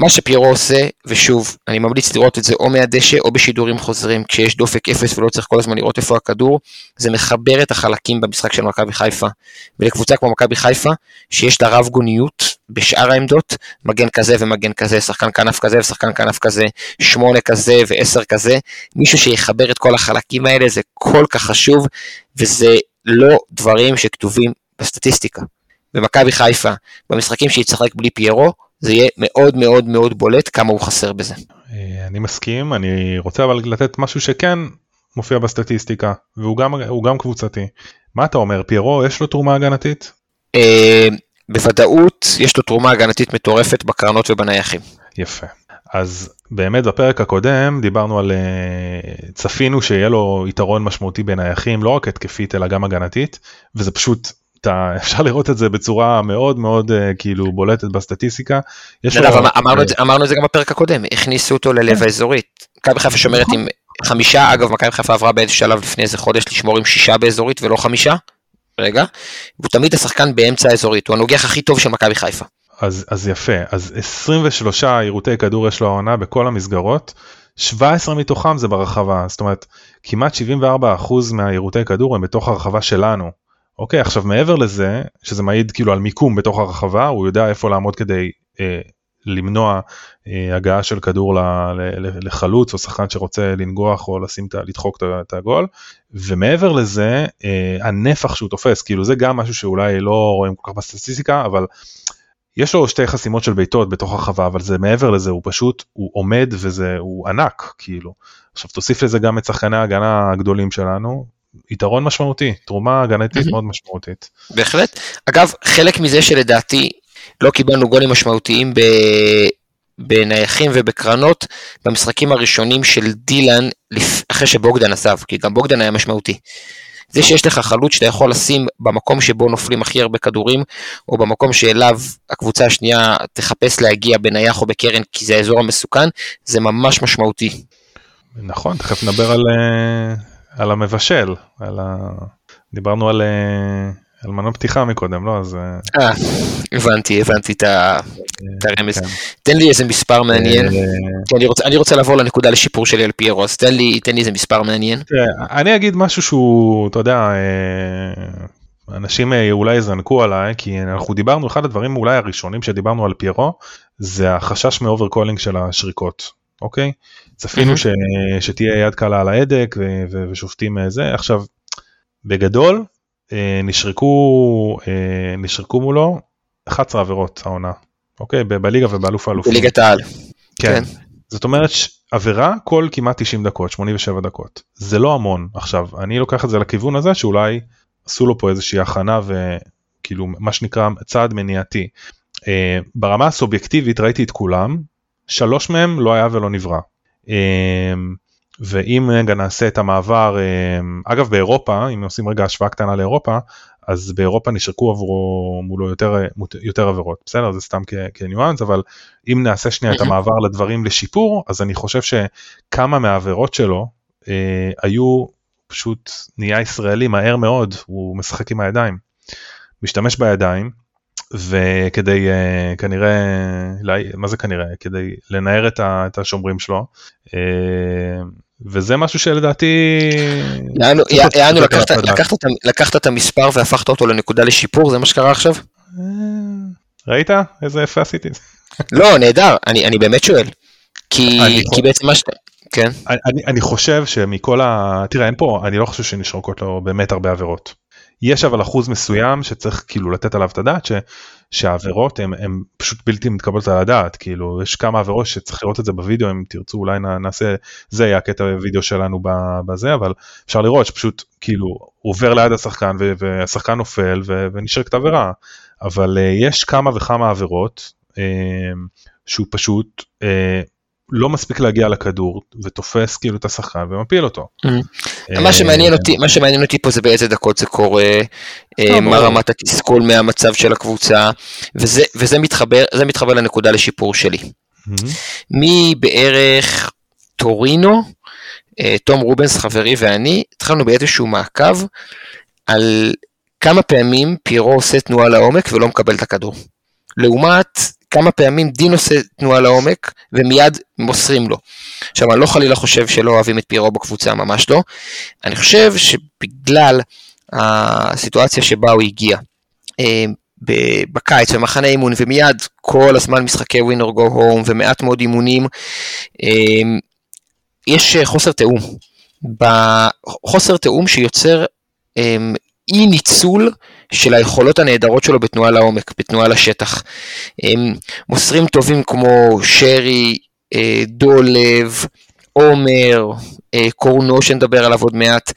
מה שפיירו עושה, ושוב, אני ממליץ לראות את זה או מהדשא או בשידורים חוזרים, כשיש דופק אפס ולא צריך כל הזמן לראות איפה הכדור, זה מחבר את החלקים במשחק של מכבי חיפה. ולקבוצה כמו מכבי חיפה, שיש לה רב גוניות בשאר העמדות, מגן כזה ומגן כזה, שחקן כנף כזה ושחקן כנף כזה, שמונה כזה ועשר כזה, מישהו שיחבר את כל החלקים האלה, זה כל כך חשוב, וזה לא דברים שכתובים בסטטיסטיקה. במכבי חיפה, במשחקים שהיא תשחק בלי פיירו, זה יהיה מאוד מאוד מאוד בולט כמה הוא חסר בזה. אה, אני מסכים, אני רוצה אבל לתת משהו שכן מופיע בסטטיסטיקה, והוא גם, גם קבוצתי. מה אתה אומר, פיירו יש לו תרומה הגנתית? אה, בוודאות יש לו תרומה הגנתית מטורפת בקרנות ובנייחים. יפה. אז באמת בפרק הקודם דיברנו על אה, צפינו שיהיה לו יתרון משמעותי בנייחים לא רק התקפית אלא גם הגנתית וזה פשוט אתה, אפשר לראות את זה בצורה מאוד מאוד uh, כאילו בולטת בסטטיסטיקה. אגב, לו... אמרנו, את, אמרנו את זה גם בפרק הקודם, הכניסו אותו ללב כן. האזורית. מכבי חיפה שומרת. עם חמישה, אגב מכבי חיפה עברה באיזה שלב לפני איזה חודש לשמור עם שישה באזורית ולא חמישה. רגע, הוא תמיד השחקן באמצע האזורית, הוא הנוגח הכי טוב של מכבי חיפה. אז, אז יפה, אז 23 עירותי כדור יש לו העונה בכל המסגרות, 17 מתוכם זה ברחבה, זאת אומרת כמעט 74% מהעירותי כדור הם בתוך הרחבה שלנו. אוקיי עכשיו מעבר לזה שזה מעיד כאילו על מיקום בתוך הרחבה הוא יודע איפה לעמוד כדי אה, למנוע אה, הגעה של כדור ל, ל, לחלוץ או שחקן שרוצה לנגוח או לשים, לדחוק את הגול. ומעבר לזה אה, הנפח שהוא תופס כאילו זה גם משהו שאולי לא רואים כל כך בסטטיסטיקה אבל יש לו שתי חסימות של בעיטות בתוך הרחבה אבל זה מעבר לזה הוא פשוט הוא עומד וזה הוא ענק כאילו. עכשיו תוסיף לזה גם את שחקני ההגנה הגדולים שלנו יתרון משמעותי, תרומה הגנתית מאוד משמעותית. בהחלט. אגב, חלק מזה שלדעתי לא קיבלנו גולים משמעותיים ב... בנייחים ובקרנות במשחקים הראשונים של דילן אחרי שבוגדן עזב, כי גם בוגדן היה משמעותי. זה שיש לך חלוץ שאתה יכול לשים במקום שבו נופלים הכי הרבה כדורים, או במקום שאליו הקבוצה השנייה תחפש להגיע בנייח או בקרן, כי זה האזור המסוכן, זה ממש משמעותי. נכון, תכף נדבר על, אה, על המבשל, על ה... דיברנו על, אה, על מנוע פתיחה מקודם, לא? אז... אה, אה הבנתי, הבנתי את הרמז. כן. תן לי איזה מספר מעניין, אה, אני רוצה, אני רוצה לעבור לנקודה לשיפור שלי על פיירו, אז תן לי, תן לי איזה מספר מעניין. אני אגיד משהו שהוא, אתה יודע, אנשים אולי יזנקו עליי, כי אנחנו דיברנו, אחד הדברים אולי הראשונים שדיברנו על פיירו, זה החשש מ overcalling של השריקות, אוקיי? צפינו ש, שתהיה יד קלה על ההדק ו, ו, ושופטים אה, זה. עכשיו, בגדול, אה, נשרקו, אה, נשרקו מולו 11 עבירות העונה, אוקיי? בליגה ובאלוף האלופים. בליגת העל. כן. כן. זאת אומרת, עבירה כל כמעט 90 דקות, 87 דקות. זה לא המון. עכשיו, אני לוקח את זה לכיוון הזה שאולי עשו לו פה איזושהי הכנה וכאילו מה שנקרא צעד מניעתי. ברמה הסובייקטיבית ראיתי את כולם, שלוש מהם לא היה ולא נברא. אמ, ואם רגע נעשה את המעבר, אמ, אגב באירופה, אם עושים רגע השוואה קטנה לאירופה, אז באירופה נשרקו עבורו מולו יותר, יותר עבירות, בסדר? זה סתם כניואנס, אבל אם נעשה שנייה את המעבר לדברים לשיפור, אז אני חושב שכמה מהעבירות שלו אה, היו פשוט נהיה ישראלי מהר מאוד, הוא משחק עם הידיים, משתמש בידיים, וכדי uh, כנראה, מה זה כנראה? כדי לנער את, ה, את השומרים שלו, uh, וזה משהו שלדעתי... יענו, לקחת, את המספר והפכת אותו לנקודה לשיפור, זה מה שקרה עכשיו? אה, ראית? איזה יפה עשיתי. לא, נהדר, אני, אני באמת שואל. כי, כי בעצם מה שאתה... כן. אני- אני, חושב שמכל ה... תראה, אין פה, אני לא חושב שנשרקות לו באמת הרבה עבירות. יש אבל אחוז מסוים שצריך כאילו לתת עליו את הדעת, ש, שהעבירות הן פשוט בלתי מתקבלות על הדעת, כאילו יש כמה עבירות שצריך לראות את זה בווידאו, אם תרצו אולי נעשה, זה יהיה הקטע וידאו שלנו בזה, אבל אפשר לראות שפשוט כאילו עובר ליד השחקן והשחקן נופל ו- ונשרקת עבירה, אבל uh, יש כמה וכמה עבירות uh, שהוא פשוט uh, לא מספיק להגיע לכדור ותופס כאילו את השחקן ומפיל אותו. Mm. מה שמעניין אותי, מה שמעניין אותי פה זה באיזה דקות זה קורה, אה, מה. רמת התסכול מהמצב של הקבוצה, וזה, מתחבר, זה מתחבר לנקודה לשיפור שלי. מבערך טורינו, אה, תום רובנס חברי ואני, התחלנו באיזשהו מעקב על כמה פעמים פירו עושה תנועה לעומק ולא מקבל את הכדור. לעומת כמה פעמים דין עושה תנועה לעומק ומיד מוסרים לו. עכשיו אני לא חלילה חושב שלא אוהבים את פירו בקבוצה, ממש לא. אני חושב שבגלל הסיטואציה שבה הוא הגיע, אה, בקיץ במחנה אימון ומיד כל הזמן משחקי ווינר גו הום ומעט מאוד אימונים, אה, יש חוסר תיאום. חוסר תיאום שיוצר אה, אי ניצול של היכולות הנהדרות שלו בתנועה לעומק, בתנועה לשטח. מוסרים טובים כמו שרי, אה, דולב, עומר, אה, קורנו שנדבר עליו עוד מעט,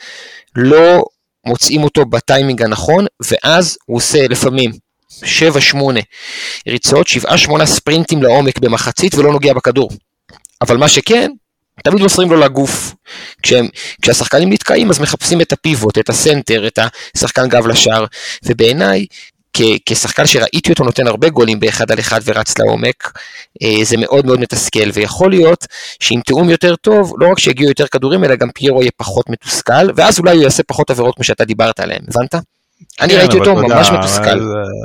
לא מוצאים אותו בטיימינג הנכון, ואז הוא עושה לפעמים 7-8 ריצות, 7-8 ספרינטים לעומק במחצית ולא נוגע בכדור. אבל מה שכן, תמיד מוסרים לו לגוף. כשהם, כשהשחקנים נתקעים אז מחפשים את הפיבוט, את הסנטר, את השחקן גב לשער, ובעיניי, כ- כשחקן שראיתי אותו נותן הרבה גולים באחד על אחד ורץ לעומק, אה, זה מאוד מאוד מתסכל, ויכול להיות שעם תיאום יותר טוב, לא רק שיגיעו יותר כדורים, אלא גם פיירו יהיה פחות מתוסכל, ואז אולי הוא יעשה פחות עבירות כמו שאתה דיברת עליהן, הבנת? אני כן, ראיתי אותו ממש מתוסכל.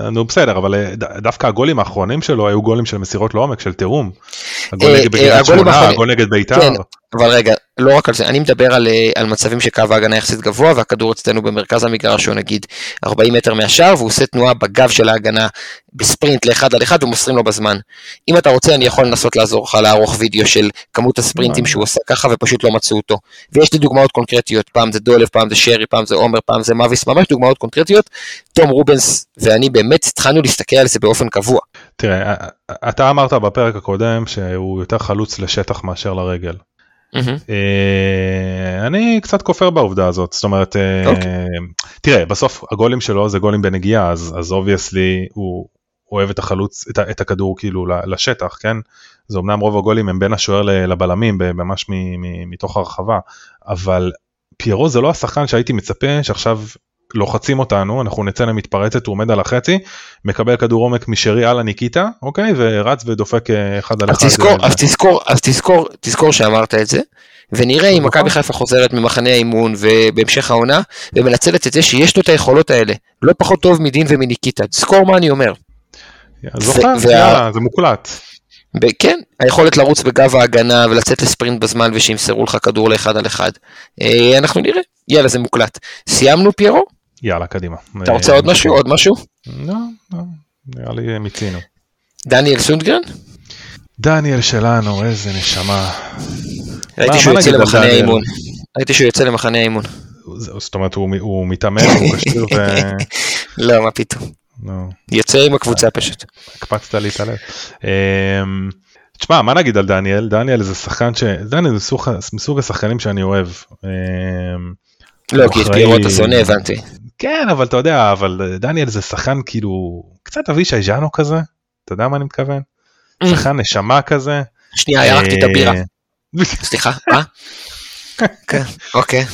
אה, נו בסדר, אבל אה, דווקא הגולים האחרונים שלו היו גולים של מסירות לעומק, של תיאום. הגול אה, נגד בקריית שמונה, האחרונים- הגול נגד בית"ר. כן, אבל רגע, לא רק על זה, אני מדבר על, אה, על מצבים שקו ההגנה יחסית גבוה והכדור אצלנו במרכז המגרש הוא נגיד 40 מטר מהשער והוא עושה תנועה בגב של ההגנה בספרינט לאחד על אחד ומוסרים לו בזמן. אם אתה רוצה אני יכול לנסות לעזור לך לערוך וידאו של כמות הספרינטים שהוא עושה ככה ופשוט לא מצאו אותו. ויש לי דוגמאות קונקרטיות, פעם זה דולב, פעם זה שרי, פעם זה עומר, פעם זה מאביס, ממש דוגמאות קונקרטיות. תום רובנס ואני באמת התחלנו להסתכל על זה באופן קבוע. תראה, אה, אה, אתה אמרת בפרק הקודם שהוא יותר חלוץ לשטח מאשר לרגל. אה, אני קצת כופר בעובדה הזאת, זאת אומרת, אה, אוקיי. תראה, בסוף הגולים שלו זה גולים בנגיעה, אז אז obviously הוא אוהב את החלוץ, את הכדור כאילו לשטח, כן? זה אמנם רוב הגולים הם בין השוער לבלמים, ממש מתוך הרחבה, אבל פיירו זה לא השחקן שהייתי מצפה שעכשיו לוחצים אותנו, אנחנו נצא למתפרצת, הוא עומד על החצי, מקבל כדור עומק משרי על הניקיטה, אוקיי? ורץ ודופק אה, אחד על אז אחד. תזכור, אה, אז תזכור, אז תזכור, תזכור שאמרת את זה, ונראה אם נכון. מכבי חיפה חוזרת ממחנה האימון ובהמשך העונה, ומנצלת את זה שיש לו את היכולות האלה, לא פחות טוב מדין ומניקיטה, תזכור מה אני אומר. זוכר, וה- זה מוקלט. כן, היכולת לרוץ בגב ההגנה ולצאת לספרינט בזמן ושימסרו לך כדור לאחד על אחד. אה, אנחנו נראה, יאללה זה מוקלט. סיימנו פיירו? יאללה, קדימה. אתה רוצה עוד משהו? עוד משהו? לא, לא, נראה לי מיצינו. דניאל סונדגרן? דניאל שלנו, איזה נשמה. ראיתי שהוא יוצא למחנה? האימון. ראיתי שהוא יוצא למחנה האימון. זאת אומרת, הוא מתאמן, הוא כשיר ו... לא, מה פתאום. נו, יוצא עם הקבוצה פשוט. הקפצת לי את הלב. אמ, תשמע, מה נגיד על דניאל? דניאל זה שחקן ש... דניאל זה סוג- מסוג השחקנים שאני אוהב. אמ, לא, כי את פיירו אתה שונא, הבנתי. כן, אבל אתה יודע, אבל דניאל זה שחקן כאילו, קצת אבישי ז'אנו כזה, אתה יודע מה אני מתכוון? שחקן נשמה כזה. שנייה, ירקתי את הבירה. אה, סליחה, אה? כן, אוקיי.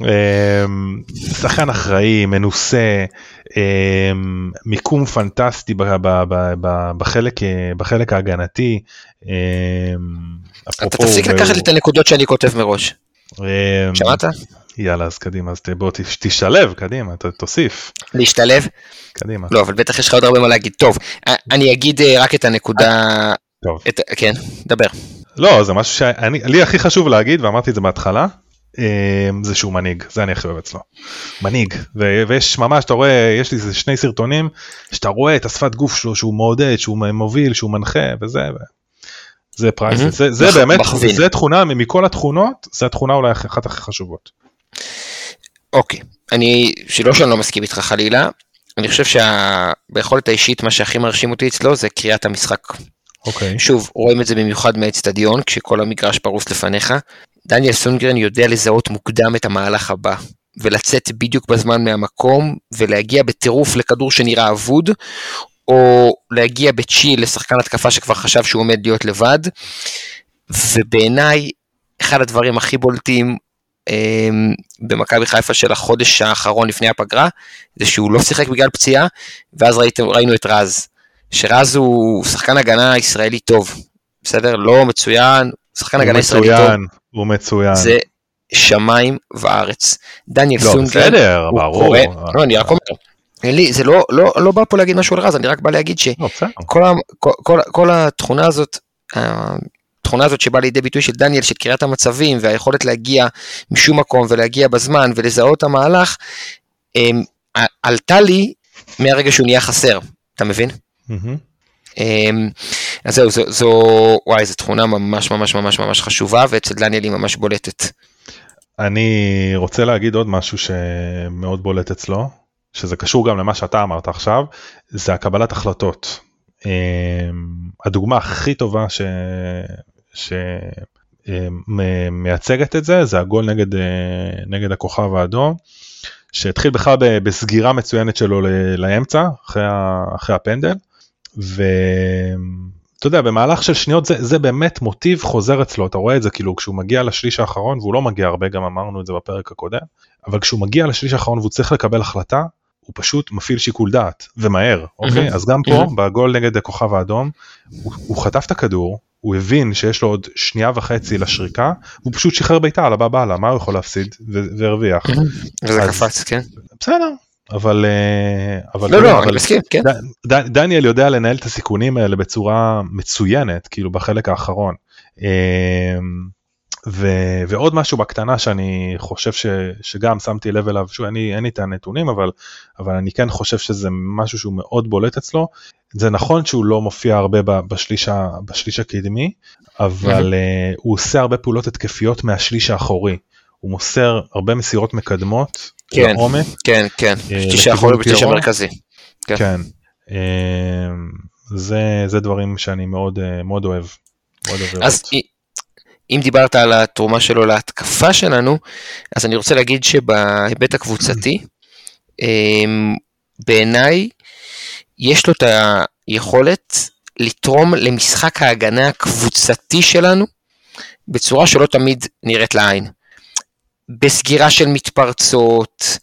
אמ, שחקן אחראי, מנוסה, אמ, מיקום פנטסטי בחלק, בחלק ההגנתי. אמ, אתה תפסיק לקחת לי את הנקודות שאני כותב מראש. שמעת? יאללה, אז קדימה, אז בוא תש- תשתלב, קדימה, ת- תוסיף, להשתלב? קדימה. לא, אבל בטח יש לך עוד הרבה מה להגיד. טוב, אני אגיד אה, רק את הנקודה... טוב. את- כן, דבר. לא, זה משהו שלי הכי חשוב להגיד, ואמרתי את זה בהתחלה, זה שהוא מנהיג, זה אני הכי אוהב אצלו. מנהיג, ו- ויש ממש, אתה רואה, יש לי שני סרטונים, שאתה רואה את השפת גוף שלו, שהוא מעודד, שהוא מוביל, שהוא מנחה, וזה, ו... זה פרייס, mm-hmm. זה, זה באמת, זה תכונה, מכל התכונות, זה התכונה אולי אחת הכי חשובות. אוקיי, אני, שלא שאני לא מסכים איתך חלילה, אני חושב שביכולת האישית מה שהכי מרשים אותי אצלו זה קריאת המשחק. אוקיי. שוב, רואים את זה במיוחד מהאצטדיון, כשכל המגרש פרוס לפניך. דניאל סונגרן יודע לזהות מוקדם את המהלך הבא, ולצאת בדיוק בזמן מהמקום, ולהגיע בטירוף לכדור שנראה אבוד, או להגיע בצ'יל לשחקן התקפה שכבר חשב שהוא עומד להיות לבד. ובעיניי, אחד הדברים הכי בולטים במכבי חיפה של החודש האחרון לפני הפגרה, זה שהוא לא שיחק בגלל פציעה, ואז ראיתם, ראינו את רז. שרז הוא שחקן הגנה ישראלי טוב, בסדר? לא מצוין, שחקן הגנה ישראלי טוב. הוא מצוין, הוא מצוין. זה שמיים וארץ. דניאל לא, סונגרן, בסדר, ברור. קורא, לא, אני רק אומר, לי, זה לא, לא, לא בא פה להגיד משהו על רז, אני רק בא להגיד שכל לא, כל, כל, כל התכונה הזאת, התכונה הזאת שבאה לידי ביטוי של דניאל, של קריאת המצבים והיכולת להגיע משום מקום ולהגיע בזמן ולזהות את המהלך, הם, עלתה לי מהרגע שהוא נהיה חסר, אתה מבין? Mm-hmm. אז זהו, זו, זו, וואי, זו תכונה ממש ממש ממש ממש חשובה, ואצל דניאל היא ממש בולטת. אני רוצה להגיד עוד משהו שמאוד בולט אצלו, שזה קשור גם למה שאתה אמרת עכשיו, זה הקבלת החלטות. הדוגמה הכי טובה ש... שמייצגת את זה, זה הגול נגד, נגד הכוכב האדום, שהתחיל בכלל בסגירה מצוינת שלו לאמצע, אחרי, אחרי הפנדל, ואתה יודע, במהלך של שניות זה, זה באמת מוטיב חוזר אצלו, אתה רואה את זה כאילו כשהוא מגיע לשליש האחרון, והוא לא מגיע הרבה, גם אמרנו את זה בפרק הקודם, אבל כשהוא מגיע לשליש האחרון והוא צריך לקבל החלטה, הוא פשוט מפעיל שיקול דעת, ומהר, אוקיי? אז גם פה, בגול נגד הכוכב האדום, הוא, הוא חטף את הכדור, הוא הבין שיש לו עוד שנייה וחצי לשריקה, הוא פשוט שחרר בעיטה על הבא בעלה, מה הוא יכול להפסיד? והרוויח. וזה קפץ, כן. בסדר, אבל... אה, אבל לא, לא, אני מסכים, כן. דניאל יודע לנהל את הסיכונים האלה בצורה מצוינת, כאילו בחלק האחרון. ו, ועוד משהו בקטנה שאני חושב ש, שגם שמתי לב אליו, שוב, אין לי את הנתונים, אבל, אבל אני כן חושב שזה משהו שהוא מאוד בולט אצלו. זה נכון שהוא לא מופיע הרבה בשליש, בשליש הקדמי, אבל uh, הוא עושה הרבה פעולות התקפיות מהשליש האחורי. הוא מוסר הרבה מסירות מקדמות כן, לעומק. כן, כן, אה, שליש האחורי ושליש המרכזי. כן. כן. Uh, זה, זה דברים שאני מאוד, מאוד אוהב. מאוד אז אם דיברת על התרומה שלו להתקפה שלנו, אז אני רוצה להגיד שבהיבט הקבוצתי, אמ, בעיניי יש לו את היכולת לתרום למשחק ההגנה הקבוצתי שלנו בצורה שלא תמיד נראית לעין. בסגירה של מתפרצות,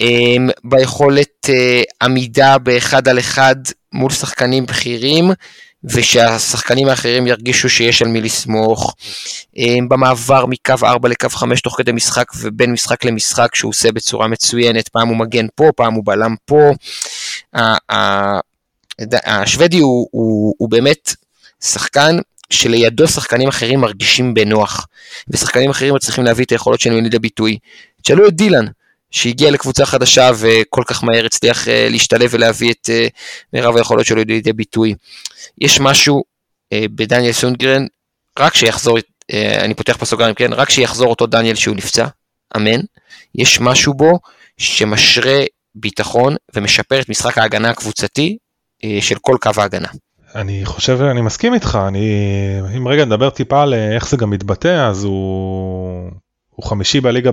אמ, ביכולת אה, עמידה באחד על אחד מול שחקנים בכירים, ושהשחקנים האחרים ירגישו שיש על מי לסמוך. אה, במעבר מקו 4 לקו 5 תוך כדי משחק ובין משחק למשחק שהוא עושה בצורה מצוינת, פעם הוא מגן פה, פעם הוא בלם פה. השוודי הוא, הוא, הוא באמת שחקן שלידו שחקנים אחרים מרגישים בנוח, ושחקנים אחרים מצליחים להביא את היכולות שלהם לידי ביטוי. תשאלו את דילן, שהגיע לקבוצה חדשה וכל כך מהר הצליח אה, להשתלב ולהביא את אה, מירב היכולות שלו לידי ביטוי. יש משהו אה, בדניאל סונגרן, רק שיחזור, אני פותח פה סוגריים, כן, רק שיחזור אותו דניאל שהוא נפצע, אמן, יש משהו בו שמשרה ביטחון ומשפר את משחק ההגנה הקבוצתי של כל קו ההגנה. אני חושב, אני מסכים איתך, אני, אם רגע נדבר טיפה על איך זה גם מתבטא, אז הוא, הוא חמישי בליגה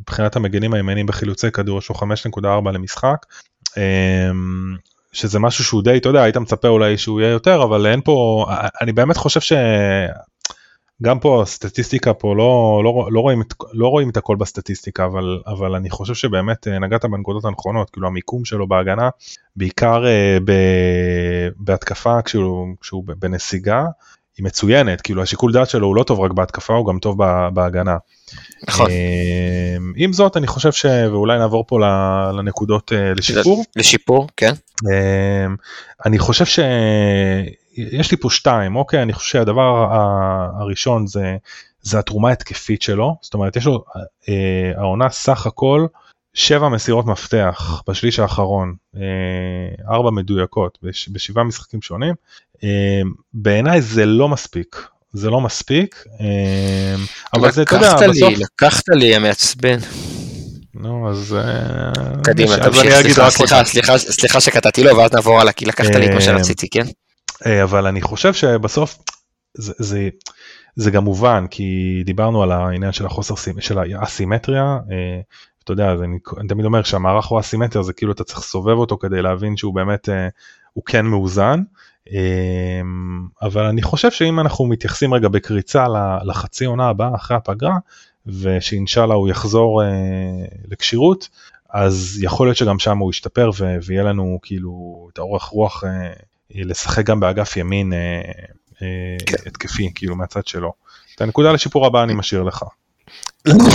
מבחינת המגנים הימנים בחילוצי כדור, לו 5.4 למשחק. אמ, שזה משהו שהוא די, אתה יודע, היית מצפה אולי שהוא יהיה יותר, אבל אין פה, אני באמת חושב שגם פה הסטטיסטיקה פה לא, לא, לא, רואים, את, לא רואים את הכל בסטטיסטיקה, אבל, אבל אני חושב שבאמת אה, נגעת בנקודות הנכונות, כאילו המיקום שלו בהגנה, בעיקר uh, ב, בהתקפה כשהוא, כשהוא בנסיגה, היא מצוינת, כאילו השיקול דעת שלו הוא לא טוב רק בהתקפה, הוא גם טוב בהגנה. נכון. אמ, עם זאת אני חושב ש... ואולי נעבור פה לנקודות אה, לשיפור. לשיפור, כן. אמ, אני חושב יש לי פה שתיים, אוקיי, אני חושב שהדבר הראשון זה, זה התרומה ההתקפית שלו, זאת אומרת, יש לו אה, העונה סך הכל שבע מסירות מפתח בשליש האחרון, אה, ארבע מדויקות בש, בשבעה משחקים שונים. אה, בעיניי זה לא מספיק, זה לא מספיק, אה, אבל זה, אתה יודע, בסוף... לקחת לי, המעצבן. נו, אז... קדימה, תמשיך, סליחה, סליחה, סליחה, שקטעתי לו, ואז נעבור הלאה, כי לקחת לי את מה שרציתי, כן? אבל אני חושב שבסוף זה, זה, זה גם מובן, כי דיברנו על העניין של החוסר, של האסימטריה, אתה יודע, אני, אני תמיד אומר שהמערך הוא אסימטר, זה כאילו אתה צריך לסובב אותו כדי להבין שהוא באמת, אה, הוא כן מאוזן. אה, אבל אני חושב שאם אנחנו מתייחסים רגע בקריצה לחצי עונה הבאה אחרי הפגרה, ושאינשאללה הוא יחזור אה, לכשירות, אז יכול להיות שגם שם הוא ישתפר ו- ויהיה לנו כאילו את האורך רוח אה, לשחק גם באגף ימין אה, אה, כן. התקפי, כאילו מהצד שלו. את הנקודה לשיפור הבא אני משאיר לך.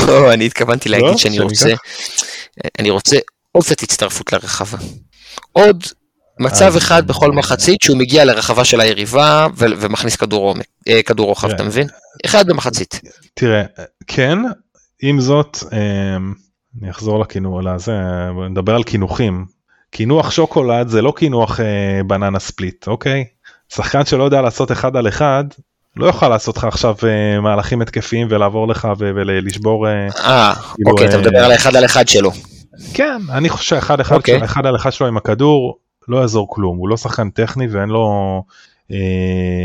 לא, אני התכוונתי להגיד לא, שאני רוצה, אני רוצה עוד קצת הצטרפות לרחבה. עוד מצב אחד בכל מחצית שהוא מגיע לרחבה של היריבה ומכניס כדור עומק, אה, כדור רוחב, אתה מבין? אחד במחצית. תראה, כן, עם זאת, אמ, אני אחזור לכינור, לזה, נדבר על קינוחים. קינוח שוקולד זה לא קינוח אה, בננה ספליט, אוקיי? שחקן שלא יודע לעשות אחד על אחד, לא יוכל לעשות לך עכשיו uh, מהלכים התקפיים ולעבור לך ולשבור. אה, אה כאילו, אוקיי, אתה מדבר על האחד על אחד שלו. כן, אני חושב שהאחד אחד, אוקיי. שלו, אחד על אחד שלו עם הכדור לא יעזור כלום, הוא לא שחקן טכני ואין לו,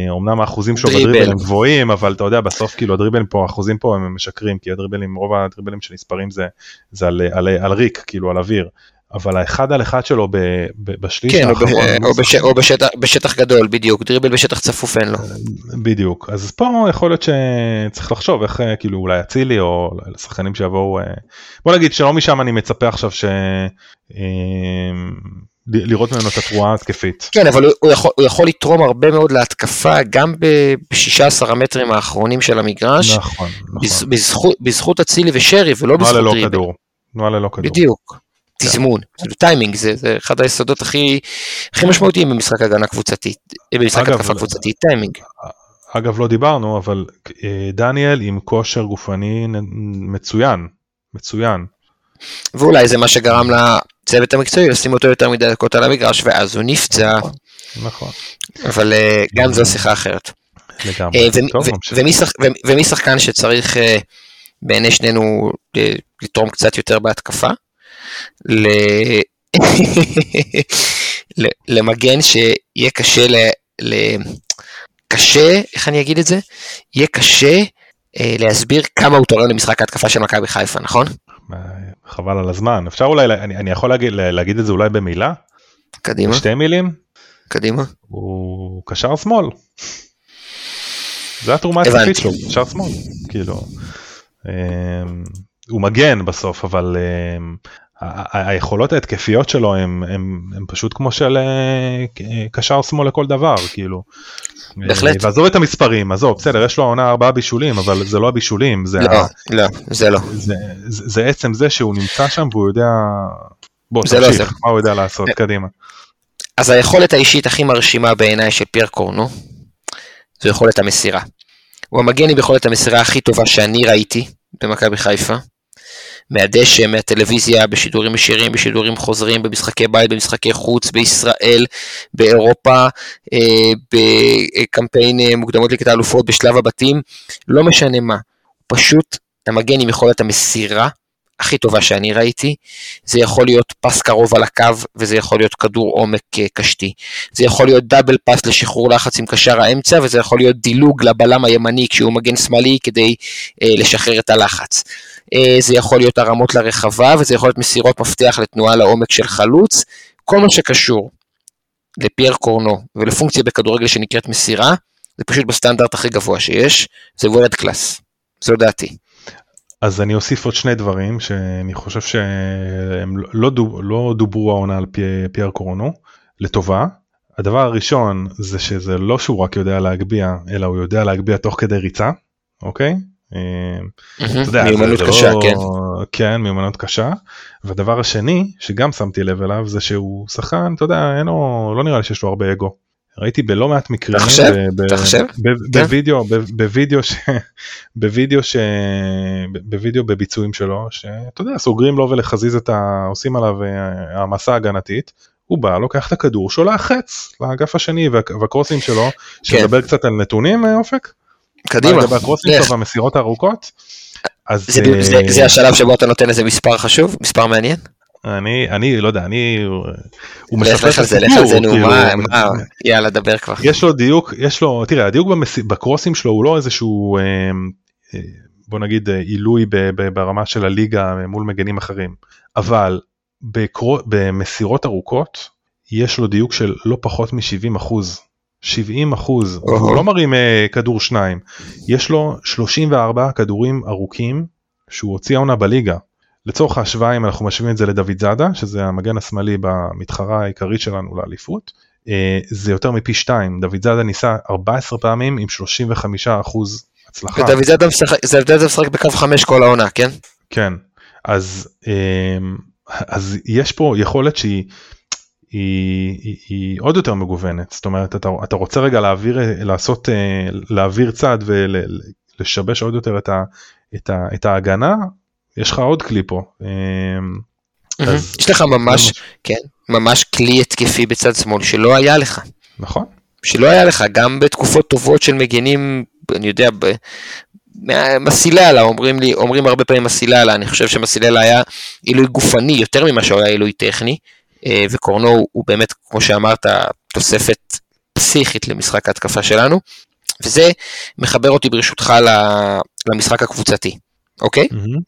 אומנם האחוזים שלו בדריבל הם גבוהים, אבל אתה יודע בסוף כאילו הדריבלים פה, האחוזים פה הם משקרים, כי הדריבלים, רוב הדריבלים שנספרים זה, זה על, על, על, על ריק, כאילו על אוויר. אבל האחד על אחד שלו ב, ב, בשליש כן, האחרון. כן, או, בש, או בשטח, בשטח גדול, בדיוק, דריבל בשטח צפוף אין לו. בדיוק, אז פה יכול להיות שצריך לחשוב איך כאילו אולי אצילי או לשחקנים שיבואו, בוא נגיד שלא משם אני מצפה עכשיו ש... לראות ממנו את התרומה ההתקפית. כן, אבל הוא יכול, הוא יכול לתרום הרבה מאוד להתקפה, גם ב-16 המטרים האחרונים של המגרש. נכון, נכון. בזכות אצילי ושרי, ולא בזכות דריבל. תנועה ללא כדור. תנועה ללא כדור. בדיוק. תזמון, זה טיימינג, זה, אחד היסודות הכי, הכי משמעותיים במשחק הגנה קבוצתית, במשחק התקפה קבוצתית, טיימינג. אגב לא דיברנו, אבל אה, דניאל עם כושר גופני מצוין, מצוין. ואולי זה מה שגרם לצוות המקצועי לשים אותו יותר מדי דקות על המגרש, ואז הוא נפצע. נכון. נכון. אבל אה, גם זו שיחה אחרת. לגמרי. אה, ומי שחקן שצריך בעיני שנינו לתרום קצת יותר בהתקפה? ל... למגן שיהיה קשה ל... ל... קשה, איך אני אגיד את זה? יהיה קשה אה, להסביר כמה הוא תורם למשחק ההתקפה של מכבי חיפה, נכון? חבל על הזמן. אפשר אולי, אני, אני יכול להגיד, להגיד את זה אולי במילה? קדימה. בשתי מילים? קדימה. הוא קשר שמאל. זה התרומה הצפית שלו, קשר שמאל. כאילו, אה, הוא מגן בסוף, אבל אה, היכולות ההתקפיות שלו הם, הם, הם פשוט כמו של אה, קשר שמאל לכל דבר כאילו. בהחלט. ועזוב את המספרים עזוב בסדר יש לו עונה ארבעה בישולים אבל זה לא הבישולים זה לא ה... לא זה לא זה, זה, זה עצם זה שהוא נמצא שם והוא יודע בוא לא תמשיך לא מה הוא יודע לעשות קדימה. אז היכולת האישית הכי מרשימה בעיניי של פייר קורנו זו יכולת המסירה. הוא המגן עם יכולת המסירה הכי טובה שאני ראיתי במכבי חיפה. מהדשא, מהטלוויזיה, בשידורים ישירים, בשידורים חוזרים, במשחקי בית, במשחקי חוץ, בישראל, באירופה, אה, בקמפיין אה, מוקדמות לקטע אלופות, בשלב הבתים, לא משנה מה, פשוט המגן עם יכולת המסירה הכי טובה שאני ראיתי, זה יכול להיות פס קרוב על הקו וזה יכול להיות כדור עומק אה, קשתי. זה יכול להיות דאבל פס לשחרור לחץ עם קשר האמצע וזה יכול להיות דילוג לבלם הימני כשהוא מגן שמאלי כדי אה, לשחרר את הלחץ. אה, זה יכול להיות הרמות לרחבה וזה יכול להיות מסירות מפתח לתנועה לעומק של חלוץ. כל מה שקשור לפייר קורנו ולפונקציה בכדורגל שנקראת מסירה, זה פשוט בסטנדרט הכי גבוה שיש, זה world class. זו דעתי. אז אני אוסיף עוד שני דברים שאני חושב שהם לא, דוב, לא דוברו העונה על פי, פייר קורנו לטובה. הדבר הראשון זה שזה לא שהוא רק יודע להגביה אלא הוא יודע להגביה תוך כדי ריצה אוקיי. מיומנות קשה לא- כן. כן מיומנות קשה. והדבר השני שגם שמתי לב אליו זה שהוא שחקן אתה יודע אין לו לא נראה לי שיש לו הרבה אגו. ראיתי בלא מעט מקרים, כן. בווידאו, בווידאו, בווידאו, בווידאו בביצועים שלו, שאתה יודע, סוגרים לו ולחזיז את ה... עושים עליו אה, העמסה הגנתית, הוא בא, לוקח את הכדור, שולח חץ לאגף השני, וה- והקרוסים שלו, שנדבר קצת על נתונים, אה, אופק? קדימה. לגבי הקרוסים והמסירות הארוכות? אז זה, אה, זה, זה השלב שבו אתה נותן איזה מספר חשוב, מספר מעניין? אני, אני לא יודע, אני, הוא את על זה, לך על זה, נו, כאילו, מה, מה, יאללה, דבר כבר. יש לו דיוק, יש לו, תראה, הדיוק במס... בקרוסים שלו הוא לא איזשהו, אה, אה, בוא נגיד, אה, עילוי ב, ב, ברמה של הליגה מול מגנים אחרים, אבל בקרו... במסירות ארוכות, יש לו דיוק של לא פחות מ-70 אחוז. 70 אחוז. הוא לא מרים אה, כדור שניים, יש לו 34 כדורים ארוכים שהוא הוציא העונה בליגה. לצורך ההשוואה אם אנחנו משווים את זה לדוד זאדה שזה המגן השמאלי במתחרה העיקרית שלנו לאליפות אה, זה יותר מפי שתיים דוד זאדה ניסה 14 פעמים עם 35 אחוז הצלחה ודוד זאדה משחק- בקו חמש כל העונה, כן? כן אז אה, אז יש פה יכולת שהיא. היא, היא, היא עוד יותר מגוונת. זאת אומרת אתה, אתה רוצה רגע להעביר לעשות אה, להעביר צד ולשבש עוד יותר את, ה, את, ה, את ההגנה יש לך עוד כלי פה. אה, אז- יש לך ממש, כן, ממש כלי התקפי בצד שמאל שלא היה לך. נכון. שלא היה לך, גם בתקופות טובות של מגנים, אני יודע, ב... מסיללה, אומרים לי, אומרים הרבה פעמים מסיללה, אני חושב שמסיללה היה עילוי גופני יותר ממה שהוא היה עילוי טכני, וקורנו הוא- באמת, כמו שאמרת, תוספת פסיכית למשחק ההתקפה שלנו, וזה מחבר אותי ברשותך למשחק הקבוצתי, אוקיי? מהמם.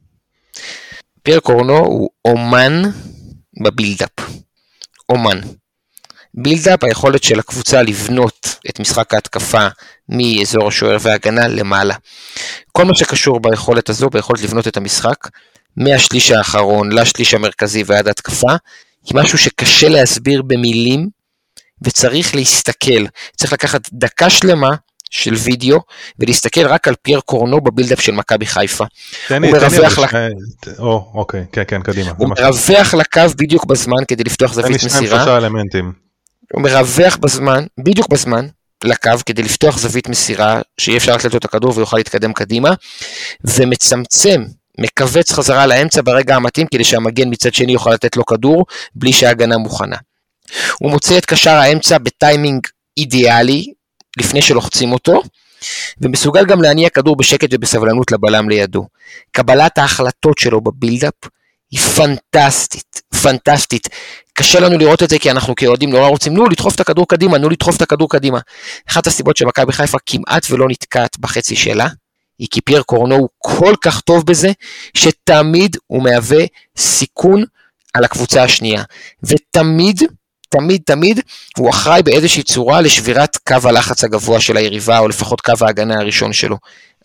פייר קורנו הוא אומן בבילדאפ. אומן. בילדאפ, היכולת של הקבוצה לבנות את משחק ההתקפה מאזור השוער וההגנה למעלה. כל מה שקשור ביכולת הזו, ביכולת לבנות את המשחק, מהשליש האחרון לשליש המרכזי ועד התקפה, היא משהו שקשה להסביר במילים, וצריך להסתכל. צריך לקחת דקה שלמה של וידאו, ולהסתכל רק על פייר קורנו בבילדאפ של מכבי חיפה. תן לי, הוא תן לי, לק- ש- או, אוקיי, כן, כן, קדימה. הוא מרווח לקו בדיוק בזמן כדי לפתוח תן לי זווית שניים מסירה. שלושה אלמנטים. הוא מרווח בזמן, בדיוק בזמן, לקו כדי לפתוח זווית מסירה, שיהיה אפשר לתת לו את הכדור ויוכל להתקדם קדימה, ומצמצם, מכווץ חזרה לאמצע ברגע המתאים כדי שהמגן מצד שני יוכל לתת לו כדור בלי שההגנה מוכנה. הוא מוצא את קשר האמצע בטיימינג אידיאלי, לפני שלוחצים אותו, ומסוגל גם להניע כדור בשקט ובסבלנות לבלם לידו. קבלת ההחלטות שלו בבילדאפ היא פנטסטית, פנטסטית. קשה לנו לראות את זה כי אנחנו כאוהדים נורא רוצים, נו, לדחוף את הכדור קדימה, נו, לדחוף את הכדור קדימה. אחת הסיבות שמכבי חיפה כמעט ולא נתקעת בחצי שלה, היא כי פייר קורנו הוא כל כך טוב בזה, שתמיד הוא מהווה סיכון על הקבוצה השנייה. ותמיד, תמיד, תמיד, הוא אחראי באיזושהי צורה לשבירת קו הלחץ הגבוה של היריבה, או לפחות קו ההגנה הראשון שלו.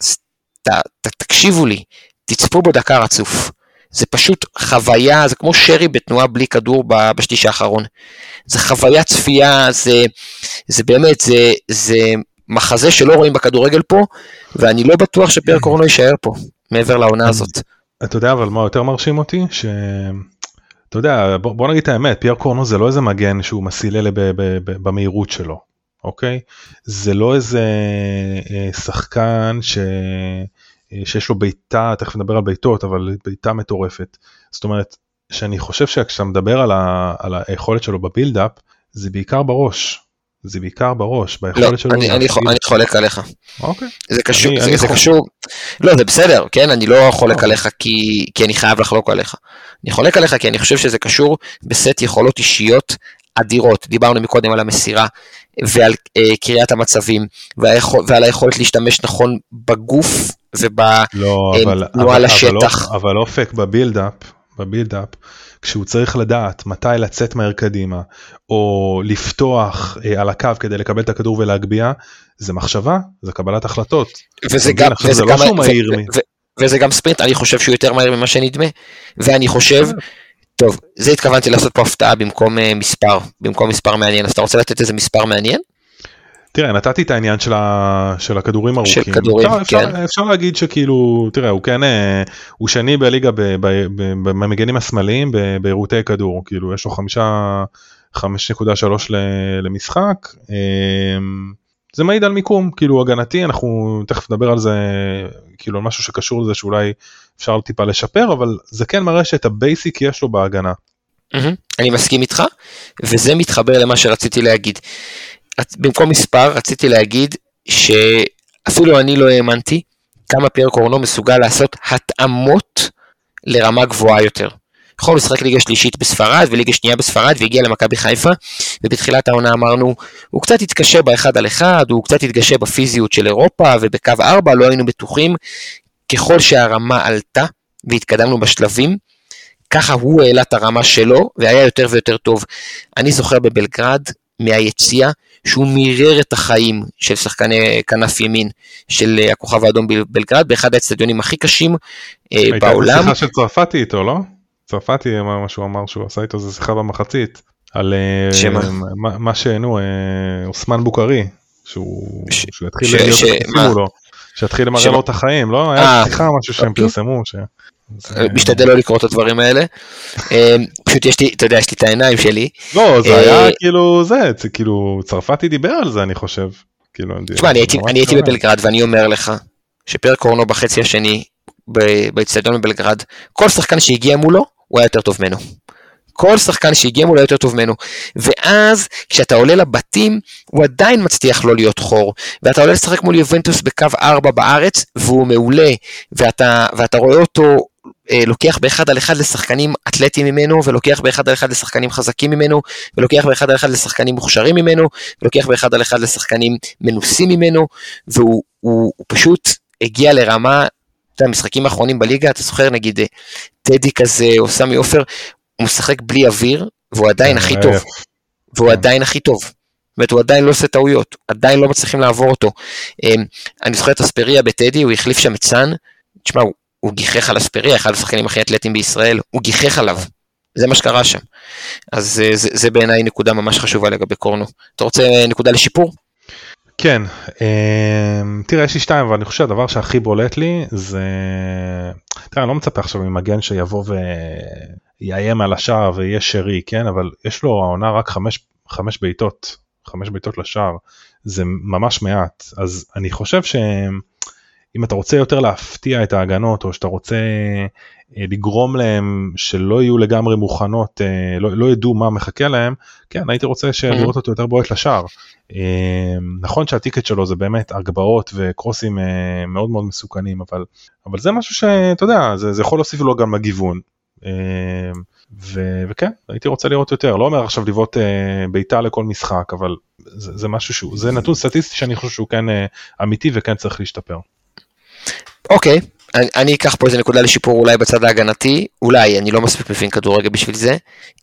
אז ת, ת, תקשיבו לי, תצפו בו דקה רצוף. זה פשוט חוויה, זה כמו שרי בתנועה בלי כדור בשליש האחרון. זה חוויית צפייה, זה, זה באמת, זה, זה מחזה שלא רואים בכדורגל פה, ואני לא בטוח שפייר קורנו יישאר פה, מעבר לעונה הזאת. אתה יודע אבל מה יותר מרשים אותי? ש... אתה יודע, בוא, בוא נגיד את האמת, פייר קורנו זה לא איזה מגן שהוא מסילל ב- ב- ב- במהירות שלו, אוקיי? זה לא איזה אה, שחקן ש... אה, שיש לו בעיטה, תכף נדבר על בעיטות, אבל בעיטה מטורפת. זאת אומרת, שאני חושב שכשאתה מדבר על, ה... על היכולת שלו בבילדאפ, זה בעיקר בראש. זה בעיקר בראש, לא, ביכולת שלו. אני, אני, אני חולק עליך. אוקיי. זה קשור, אני- זה, אני זה. קשור, לא זה בסדר, כן, אני לא חולק אוקיי. עליך כי, כי אני חייב לחלוק עליך. אני חולק עליך כי אני חושב שזה קשור בסט יכולות אישיות אדירות. דיברנו מקודם על המסירה ועל אה, קריאת המצבים והיכול, ועל היכולת להשתמש נכון בגוף ובתנועה לא, אה, אבל, אבל, לשטח. אבל, אבל אופק בבילדאפ, בבילדאפ, כשהוא צריך לדעת מתי לצאת מהר קדימה, או לפתוח אה, על הקו כדי לקבל את הכדור ולהגביה, זה מחשבה, זה קבלת החלטות. וזה? גם, וזה זה לא גם, שהוא ו- מהיר ו- מ- ו- וזה גם ספרינט, אני חושב שהוא יותר מהיר ממה שנדמה, ואני חושב, טוב, זה התכוונתי לעשות פה הפתעה במקום אה, מספר, במקום מספר מעניין, אז אתה רוצה לתת איזה מספר מעניין? תראה, נתתי את העניין של, ה, של הכדורים של ארוכים. כדורים, אפשר, אפשר, כן. אפשר להגיד שכאילו, תראה, הוא כן, אה, הוא שני בליגה במגנים השמאליים בעצירותי כדור, כאילו, יש לו חמישה, 5.3 למשחק. זה מעיד על מיקום כאילו הגנתי אנחנו תכף נדבר על זה כאילו על משהו שקשור לזה שאולי אפשר טיפה לשפר אבל זה כן מראה שאת הבייסיק יש לו בהגנה. אני מסכים איתך וזה מתחבר למה שרציתי להגיד. במקום מספר רציתי להגיד שאפילו אני לא האמנתי כמה פייר קורנו מסוגל לעשות התאמות לרמה גבוהה יותר. יכול לשחק ליגה שלישית בספרד וליגה שנייה בספרד והגיע למכבי חיפה ובתחילת העונה אמרנו הוא קצת התקשה באחד על אחד, הוא קצת התקשה בפיזיות של אירופה ובקו ארבע לא היינו בטוחים ככל שהרמה עלתה והתקדמנו בשלבים ככה הוא העלה את הרמה שלו והיה יותר ויותר טוב. אני זוכר בבלגרד מהיציאה שהוא מירר את החיים של שחקני כנף ימין של הכוכב האדום בבלגרד באחד האצטדיונים הכי קשים אה, בעולם. הייתה שיחה של צרפתי איתו לא? צרפתי אמר מה שהוא אמר שהוא עשה איתו זה שיחה במחצית על אה, שמה? מה, מה שנו אה, אוסמן בוקארי שהוא, ש... שהוא יתחיל ש... להיות ש... מולו שיתחיל למראה לו את החיים לא היה שיחה משהו שהם אוקיי. פרסמו. ש... משתדל לא לקרוא את הדברים האלה. פשוט יש לי, אתה יודע, יש לי את העיניים שלי. לא, זה היה כאילו זה, כאילו צרפתי דיבר על זה אני חושב. כאילו, תשמע, אני הייתי בבלגרד ואני אומר לך שפרק קורנו בחצי השני באצטדיון בבלגרד, כל שחקן שהגיע מולו הוא היה יותר טוב ממנו. כל שחקן שהגיע מולו יותר טוב ממנו. ואז כשאתה עולה לבתים, הוא עדיין מצליח לא להיות חור. ואתה עולה לשחק מול יובנטוס בקו 4 בארץ, והוא מעולה, ואתה, ואתה רואה אותו אה, לוקח באחד על אחד לשחקנים אתלטיים ממנו, ולוקח באחד על אחד לשחקנים חזקים ממנו, ולוקח באחד על אחד לשחקנים מוכשרים ממנו, ולוקח באחד על אחד לשחקנים מנוסים ממנו, והוא הוא, הוא פשוט הגיע לרמה אתה המשחקים האחרונים בליגה, אתה זוכר נגיד אה, טדי כזה, או סמי עופר, הוא משחק בלי אוויר, והוא עדיין הכי טוב. והוא כן. עדיין הכי טוב. זאת אומרת, הוא עדיין לא עושה טעויות, עדיין לא מצליחים לעבור אותו. אמ, אני זוכר את אספריה בטדי, הוא החליף שם את סאן, תשמע, הוא, הוא גיחך על אספריה, אחד השחקנים הכי אתלטיים בישראל, הוא גיחך עליו. זה מה שקרה שם. אז אה, זה, זה בעיניי נקודה ממש חשובה לגבי קורנו. אתה רוצה נקודה לשיפור? כן, אמ, תראה יש לי שתיים אבל אני חושב שהדבר שהכי בולט לי זה, תראה אני לא מצפה עכשיו ממגן שיבוא ויאיים על השער ויהיה שרי, כן, אבל יש לו העונה רק חמש, חמש בעיטות, חמש בעיטות לשער, זה ממש מעט, אז אני חושב שאם אתה רוצה יותר להפתיע את ההגנות או שאתה רוצה לגרום להם שלא יהיו לגמרי מוכנות, אה, לא, לא ידעו מה מחכה להם, כן הייתי רוצה לראות אותו יותר בועט לשער. אה, נכון שהטיקט שלו זה באמת הגבהות וקרוסים מאוד מאוד מסוכנים, אבל, אבל זה משהו שאתה יודע, זה, זה יכול להוסיף לו גם לגיוון. ו- וכן הייתי רוצה לראות יותר לא אומר עכשיו לבעוט בעיטה לכל משחק אבל זה, זה משהו שהוא זה נתון סטטיסטי שאני חושב שהוא כן אמיתי וכן צריך להשתפר. אוקיי okay. אני, אני אקח פה איזה נקודה לשיפור אולי בצד ההגנתי, אולי, אני לא מספיק מבין כדורגל בשביל זה.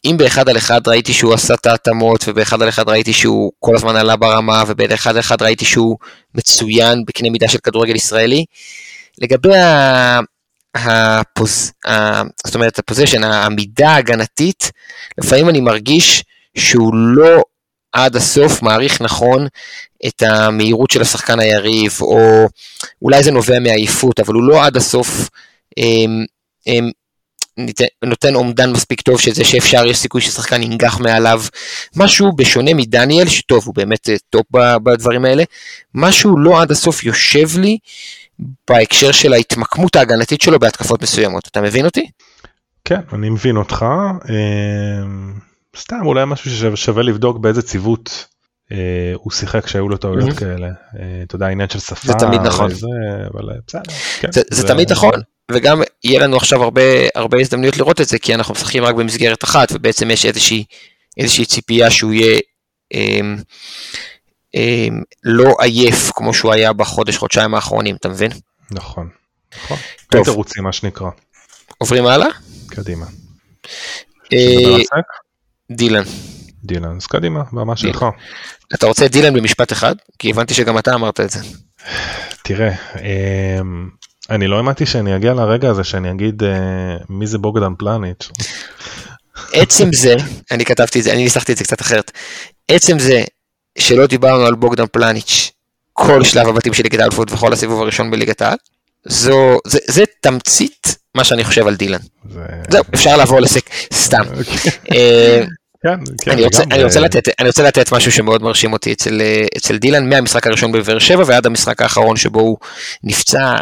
אם באחד על אחד ראיתי שהוא עשה את ההתאמות, ובאחד על אחד ראיתי שהוא כל הזמן עלה ברמה, ובאחד על אחד ראיתי שהוא מצוין בקנה מידה של כדורגל ישראלי, לגבי ה... הפוז... ה... זאת אומרת, הפוזיישן, העמידה ההגנתית, לפעמים אני מרגיש שהוא לא עד הסוף מעריך נכון את המהירות של השחקן היריב, או אולי זה נובע מעייפות, אבל הוא לא עד הסוף הם, הם, נותן אומדן מספיק טוב שזה שאפשר, יש סיכוי ששחקן ינגח מעליו. משהו בשונה מדניאל, שטוב, הוא באמת אה, טופ בדברים האלה, משהו לא עד הסוף יושב לי בהקשר של ההתמקמות ההגנתית שלו בהתקפות מסוימות. אתה מבין אותי? כן, אני מבין אותך. אמ, סתם אולי משהו ששווה לבדוק באיזה צוות הוא שיחק כשהיו לו טעויות כאלה. אה, אתה יודע עניין של שפה. זה תמיד נכון. אה, בסדר. כן, זה, תמיד נכון. וגם יהיה לנו עכשיו הרבה הרבה הזדמנויות לראות את זה כי אנחנו משחקים רק במסגרת אחת ובעצם יש איזושהי איזושהי ציפייה שהוא יהיה אה, אה, לא עייף כמו שהוא היה בחודש חודשיים האחרונים אתה מבין? נכון. נכון. טוב. תירוצים מה שנקרא. עוברים הלאה? קדימה. אה, דילן. דילן, אז קדימה, במה שלך. אתה רוצה את דילן במשפט אחד? כי הבנתי שגם אתה אמרת את זה. תראה, אמ, אני לא האמנתי שאני אגיע לרגע הזה שאני אגיד אה, מי זה בוגדן פלניץ'. עצם זה, אני כתבתי את זה, אני ניסחתי את זה קצת אחרת. עצם זה שלא דיברנו על בוגדן פלניץ' כל שלב הבתים של ליגת האלפות וכל הסיבוב הראשון בליגת העל, זו, זה, זה תמצית מה שאני חושב על דילן. זה... זהו, אפשר לעבור לסק, סתם. כן, כן, אני רוצה, לגמרי. אני, רוצה לתת, אני רוצה לתת משהו שמאוד מרשים אותי אצל, אה, אצל דילן מהמשחק הראשון בבאר שבע ועד המשחק האחרון שבו הוא נפצע,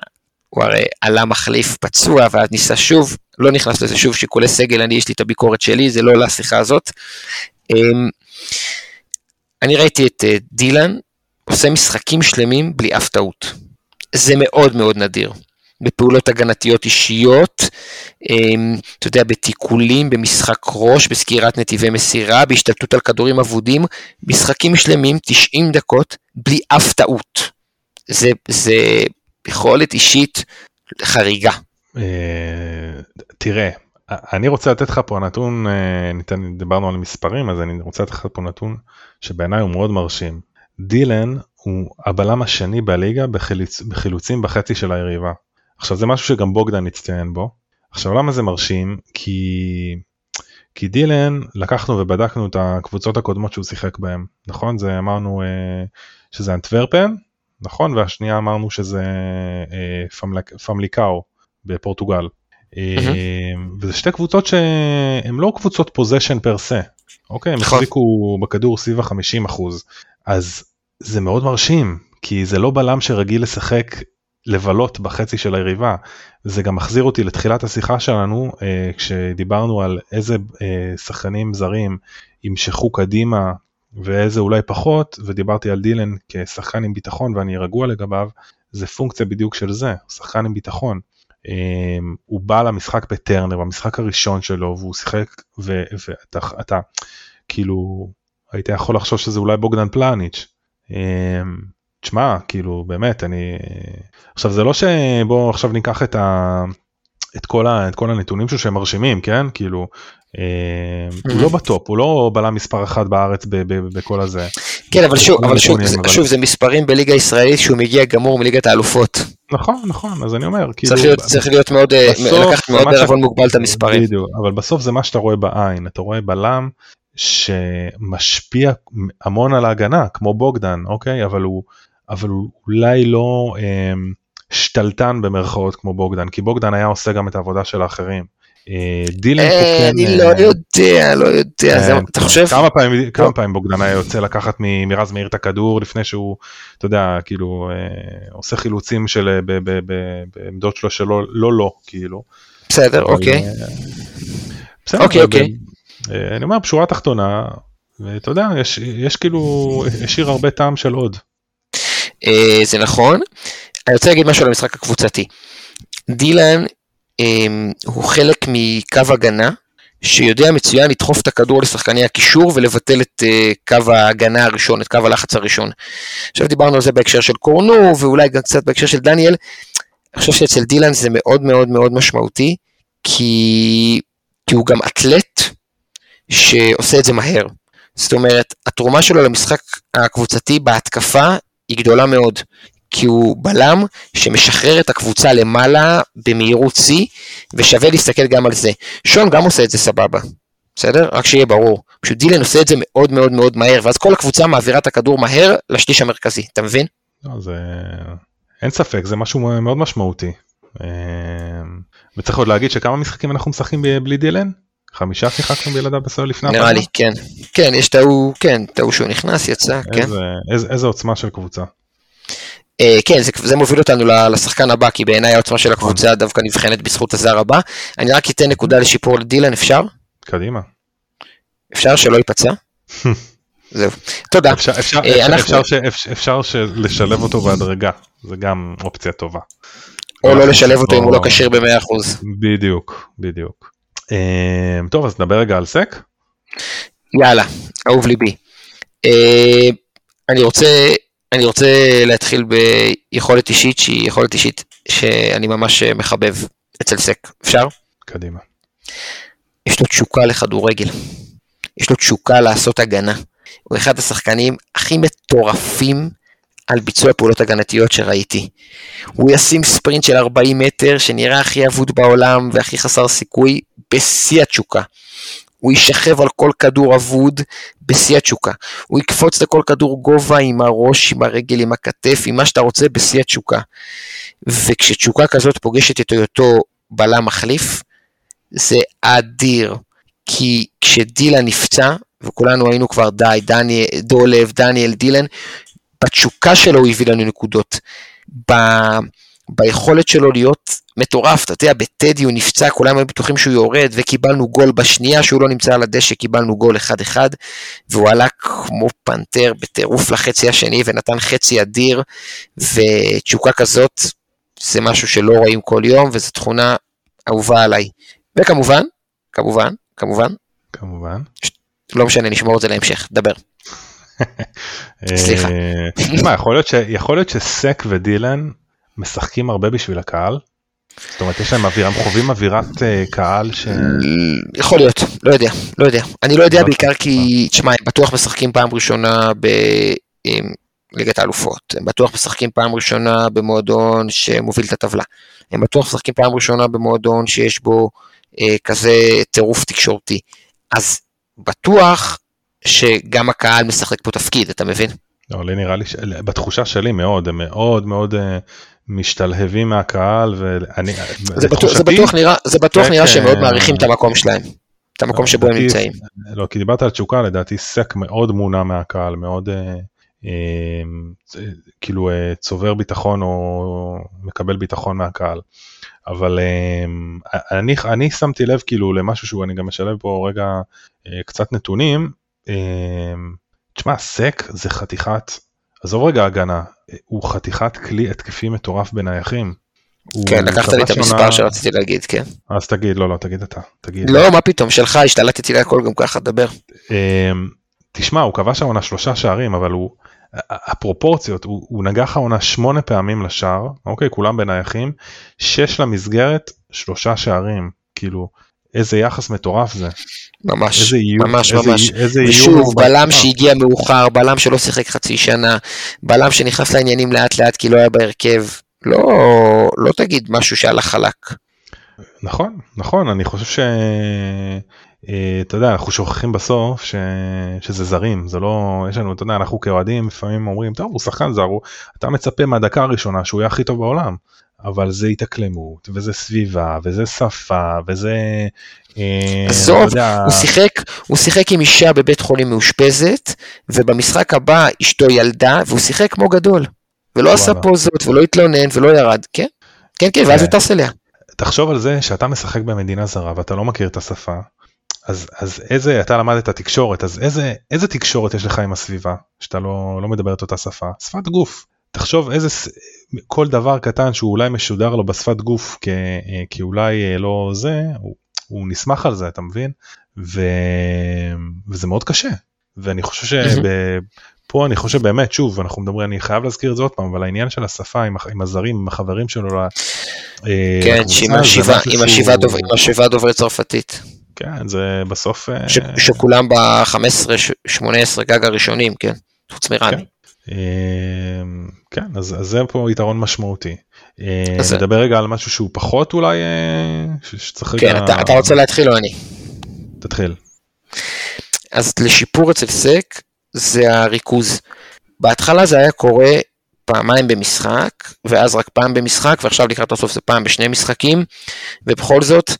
הוא הרי עלה מחליף פצוע ואז ניסה שוב, לא נכנס לזה שוב שיקולי סגל, אני יש לי את הביקורת שלי, זה לא לשיחה הזאת. אמ, אני ראיתי את אה, דילן עושה משחקים שלמים בלי אף טעות. זה מאוד מאוד נדיר. בפעולות הגנתיות אישיות, אמ, אתה יודע, בתיקולים, במשחק ראש, בסגירת נתיבי מסירה, בהשתלטות על כדורים אבודים, משחקים שלמים, 90 דקות, בלי אף טעות. זה, זה יכולת אישית חריגה. אה, תראה, אני רוצה לתת לך פה נתון, אה, ניתן, דיברנו על מספרים, אז אני רוצה לתת לך פה נתון שבעיניי הוא מאוד מרשים. דילן הוא הבלם השני בליגה בחילוצ, בחילוצים בחצי של היריבה. עכשיו זה משהו שגם בוגדן הצטיין בו. עכשיו למה זה מרשים? כי, כי דילן לקחנו ובדקנו את הקבוצות הקודמות שהוא שיחק בהן, נכון? זה אמרנו אה, שזה אנטוורפן, נכון? והשנייה אמרנו שזה אה, פמלק, פמליקאו בפורטוגל. אה, וזה שתי קבוצות שהן לא קבוצות פוזיישן פר סה, אוקיי? הם נכון. החזיקו בכדור סביב ה-50 אחוז. אז זה מאוד מרשים, כי זה לא בלם שרגיל לשחק לבלות בחצי של היריבה. זה גם מחזיר אותי לתחילת השיחה שלנו, אה, כשדיברנו על איזה אה, שחקנים זרים ימשכו קדימה ואיזה אולי פחות, ודיברתי על דילן כשחקן עם ביטחון ואני רגוע לגביו, זה פונקציה בדיוק של זה, שחקן עם ביטחון. אה, הוא בא למשחק בטרנר, במשחק הראשון שלו, והוא שיחק, ו- ואתה אתה, כאילו, היית יכול לחשוב שזה אולי בוגדן פלניץ'. אה, תשמע, כאילו, באמת, אני... עכשיו, זה לא שבוא עכשיו ניקח את ה... את כל, ה, את כל הנתונים שלו שהם מרשימים, כן? כאילו, אה, הוא לא בטופ, הוא לא בלם מספר אחת בארץ ב, ב, בכל הזה. כן, אבל שוב, אבל שוב, זה- אבל- שוב, זה מספרים בליגה הישראלית שהוא מגיע גמור מליגת האלופות. נכון, נכון, אז אני אומר, כאילו... צריך להיות- צריך להיות מאוד, אה, בסוף לקחת מאוד מה ש- בערבון מוגבל את המספרים. בדיוק, אבל בסוף זה מה שאתה רואה בעין, אתה רואה בלם שמשפיע המון על ההגנה, כמו בוגדן, אוקיי? אבל הוא, אבל הוא אולי לא אה, שתלטן במרכאות כמו בוגדן, כי בוגדן היה עושה גם את העבודה של האחרים. אה, דילן פה אה, כן... אני אה, לא יודע, לא יודע, זה- כן, אתה חושב? כמה פעמים, כמה פעמים בוגדן היה יוצא לקחת מרז מאיר את הכדור לפני שהוא, אתה יודע, כאילו, אה, עושה חילוצים של, אה, ב- ב- ב- בעמדות שלו שלא, לא לא, כאילו. בסדר, אבל, אוקיי. אה, בסדר, אוקיי, אוקיי. אה, אני אומר, בשורה התחתונה, ואתה יודע, יש, יש כאילו, השאיר הרבה טעם של עוד. אה, זה נכון. אני רוצה להגיד משהו על המשחק הקבוצתי. דילן אה, הוא חלק מקו הגנה שיודע מצוין לדחוף את הכדור לשחקני הקישור ולבטל את אה, קו ההגנה הראשון, את קו הלחץ הראשון. עכשיו דיברנו על זה בהקשר של קורנו ואולי גם קצת בהקשר של דניאל. אני חושב שאצל דילן זה מאוד מאוד מאוד משמעותי כי, כי הוא גם אתלט שעושה את זה מהר. זאת אומרת, התרומה שלו למשחק הקבוצתי בהתקפה היא גדולה מאוד, כי הוא בלם שמשחרר את הקבוצה למעלה במהירות שיא, ושווה להסתכל גם על זה. שון גם עושה את זה סבבה, בסדר? רק שיהיה ברור. פשוט דילן עושה את זה מאוד מאוד מאוד מהר, ואז כל הקבוצה מעבירה את הכדור מהר לשליש המרכזי, אתה מבין? לא, זה, אין ספק, זה משהו מאוד משמעותי. אה, וצריך עוד להגיד שכמה משחקים אנחנו משחקים בלי דילן? חמישה שיחקנו בלעדיו בסדר לפני נראה לי, כן. כן, יש טעו, כן, טעו שהוא נכנס, יצא, כן. איזה, עוצמה של קבוצה. אה, כן, זה, זה מוביל אותנו לשחקן הבא, כי בעיניי העוצמה של הקבוצה דווקא נבחנת בזכות הזר הבא. אני רק אתן נקודה לשיפור לדילן, אפשר? קדימה. אפשר שלא ייפצע? זהו. תודה. אפשר, אפשר, אה, אנחנו- אפשר, ש- אפשר, לשלב אותו בהדרגה, זה גם אופציה טובה. או לא לשלב אותו אם הוא לא כשיר ב-100%. בדיוק, בדיוק. אה, טוב, אז נדבר רגע על סק. יאללה, אהוב ליבי. אה, אני רוצה, אני רוצה להתחיל ביכולת אישית שהיא יכולת אישית שאני ממש מחבב אצל סק. אפשר? קדימה. יש לו תשוקה לכדורגל. יש לו תשוקה לעשות הגנה. הוא אחד השחקנים הכי מטורפים על ביצוע פעולות הגנתיות שראיתי. הוא ישים ספרינט של 40 מטר שנראה הכי אבוד בעולם והכי חסר סיכוי בשיא התשוקה. הוא יישכב על כל כדור אבוד בשיא התשוקה. הוא יקפוץ לכל כדור גובה עם הראש, עם הרגל, עם הכתף, עם מה שאתה רוצה בשיא התשוקה. וכשתשוקה כזאת פוגשת את היותו בלם מחליף, זה אדיר. כי כשדילה נפצע, וכולנו היינו כבר די, דניאל, דולב, דניאל, דילן, בתשוקה שלו הוא הביא לנו נקודות. ב... ביכולת שלו להיות מטורף, אתה יודע, בטדי הוא נפצע, כולם היו בטוחים שהוא יורד, וקיבלנו גול בשנייה שהוא לא נמצא על הדשא, קיבלנו גול 1-1, והוא עלה כמו פנתר בטירוף לחצי השני, ונתן חצי אדיר, ותשוקה כזאת, זה משהו שלא רואים כל יום, וזו תכונה אהובה עליי. וכמובן, כמובן, כמובן, כמובן. לא משנה, נשמור את זה להמשך, דבר. סליחה. אה, תשמע, יכול להיות ש- יכול להיות שסק ודילן משחקים הרבה בשביל הקהל. זאת אומרת יש להם אווירה, הם חווים אווירת אה, קהל ש... יכול להיות, לא יודע, לא יודע. אני לא יודע לא בעיקר. כי, תשמע, הם בטוח משחקים פעם ראשונה בליגת האלופות, הם בטוח משחקים פעם ראשונה במועדון שמוביל את הטבלה, הם בטוח משחקים פעם ראשונה במועדון שיש בו אה, כזה טירוף תקשורתי. אז בטוח שגם הקהל משחק פה תפקיד, אתה מבין? לא, לי נראה לי, ש... בתחושה שלי מאוד, הם מאוד מאוד אה, משתלהבים מהקהל ואני... זה בטוח, זה בטוח נראה, זה בטוח סק, נראה שהם מאוד מעריכים את המקום שלהם, את המקום לא, שבו הם נמצאים. לא, כי דיברת על תשוקה, לדעתי סק מאוד מונע מהקהל, מאוד אה, אה, כאילו אה, צובר ביטחון או מקבל ביטחון מהקהל. אבל אה, אני, אני שמתי לב כאילו למשהו שהוא, אני גם משלב פה רגע אה, קצת נתונים. אה, תשמע, סק זה חתיכת, עזוב רגע הגנה, הוא חתיכת כלי התקפי מטורף בנייחים. כן, לקחת לי את המספר שרציתי להגיד, כן. אז תגיד, לא, לא, תגיד אתה. תגיד. לא, מה פתאום, שלך, השתלטתי להכל גם ככה, דבר. אמ, תשמע, הוא כבש העונה שלושה שערים, אבל הוא, הפרופורציות, הוא, הוא נגח העונה שמונה פעמים לשער, אוקיי, כולם בנייחים, שש למסגרת, שלושה שערים, כאילו, איזה יחס מטורף זה. ממש, איזה איום, ממש, איזה, ממש. איזה ושוב, בלם. שהגיע מאוחר, בלם שלא שיחק חצי שנה, בלם שנכנס לעניינים לאט לאט כי לא היה בהרכב. לא, לא תגיד משהו שהלך חלק. נכון, נכון, אני חושב ש... אה, אתה יודע, אנחנו שוכחים בסוף ש... שזה זרים, זה לא, יש לנו, אתה יודע, אנחנו כאוהדים לפעמים אומרים, טוב, הוא שחקן זר, הוא... אתה מצפה מהדקה הראשונה שהוא יהיה הכי טוב בעולם, אבל זה התאקלמות, וזה סביבה, וזה שפה, וזה... אה, עזוב, יודע, הוא שיחק, הוא שיחק עם אישה בבית חולים מאושפזת, ובמשחק הבא אשתו ילדה, והוא שיחק כמו גדול. ולא עשה. פוזות, ולא התלונן, ולא ירד, כן? כן, כן, ואז כן. הוא טס אליה. תחשוב על זה שאתה משחק במדינה זרה ואתה לא מכיר את השפה, אז, אז איזה, אתה למדת תקשורת, אז איזה, איזה תקשורת יש לך עם הסביבה, שאתה לא, לא מדבר את אותה שפה? שפת גוף. תחשוב איזה, כל דבר קטן שהוא אולי משודר לו בשפת גוף כ, כי אולי אה, לא זה, הוא, הוא נסמך על זה, אתה מבין? ו, וזה מאוד קשה. ואני חושב שפה אני חושב באמת, שוב, אנחנו מדברים, אני חייב להזכיר את זה עוד פעם, אבל העניין של השפה עם, עם הזרים, עם החברים שלו, אה, כן, עם שהוא- השבעה דוב- עם השבעה דוברי צרפתית. כן, זה בסוף... אה, ש- שכולם ב-15-18 גג הראשונים, כן? חוץ מרמי. אה, כן, אז, אז זה פה יתרון משמעותי. אה, אז- נדבר רגע על משהו שהוא פחות אולי, אה, שצריך כן, רגע... אתה- אתה רוצה להתחיל או אני? תתחיל. אז לשיפור אצל סק זה הריכוז. בהתחלה זה היה קורה פעמיים במשחק, ואז רק פעם במשחק, ועכשיו לקראת הסוף זה פעם בשני משחקים, ובכל זאת,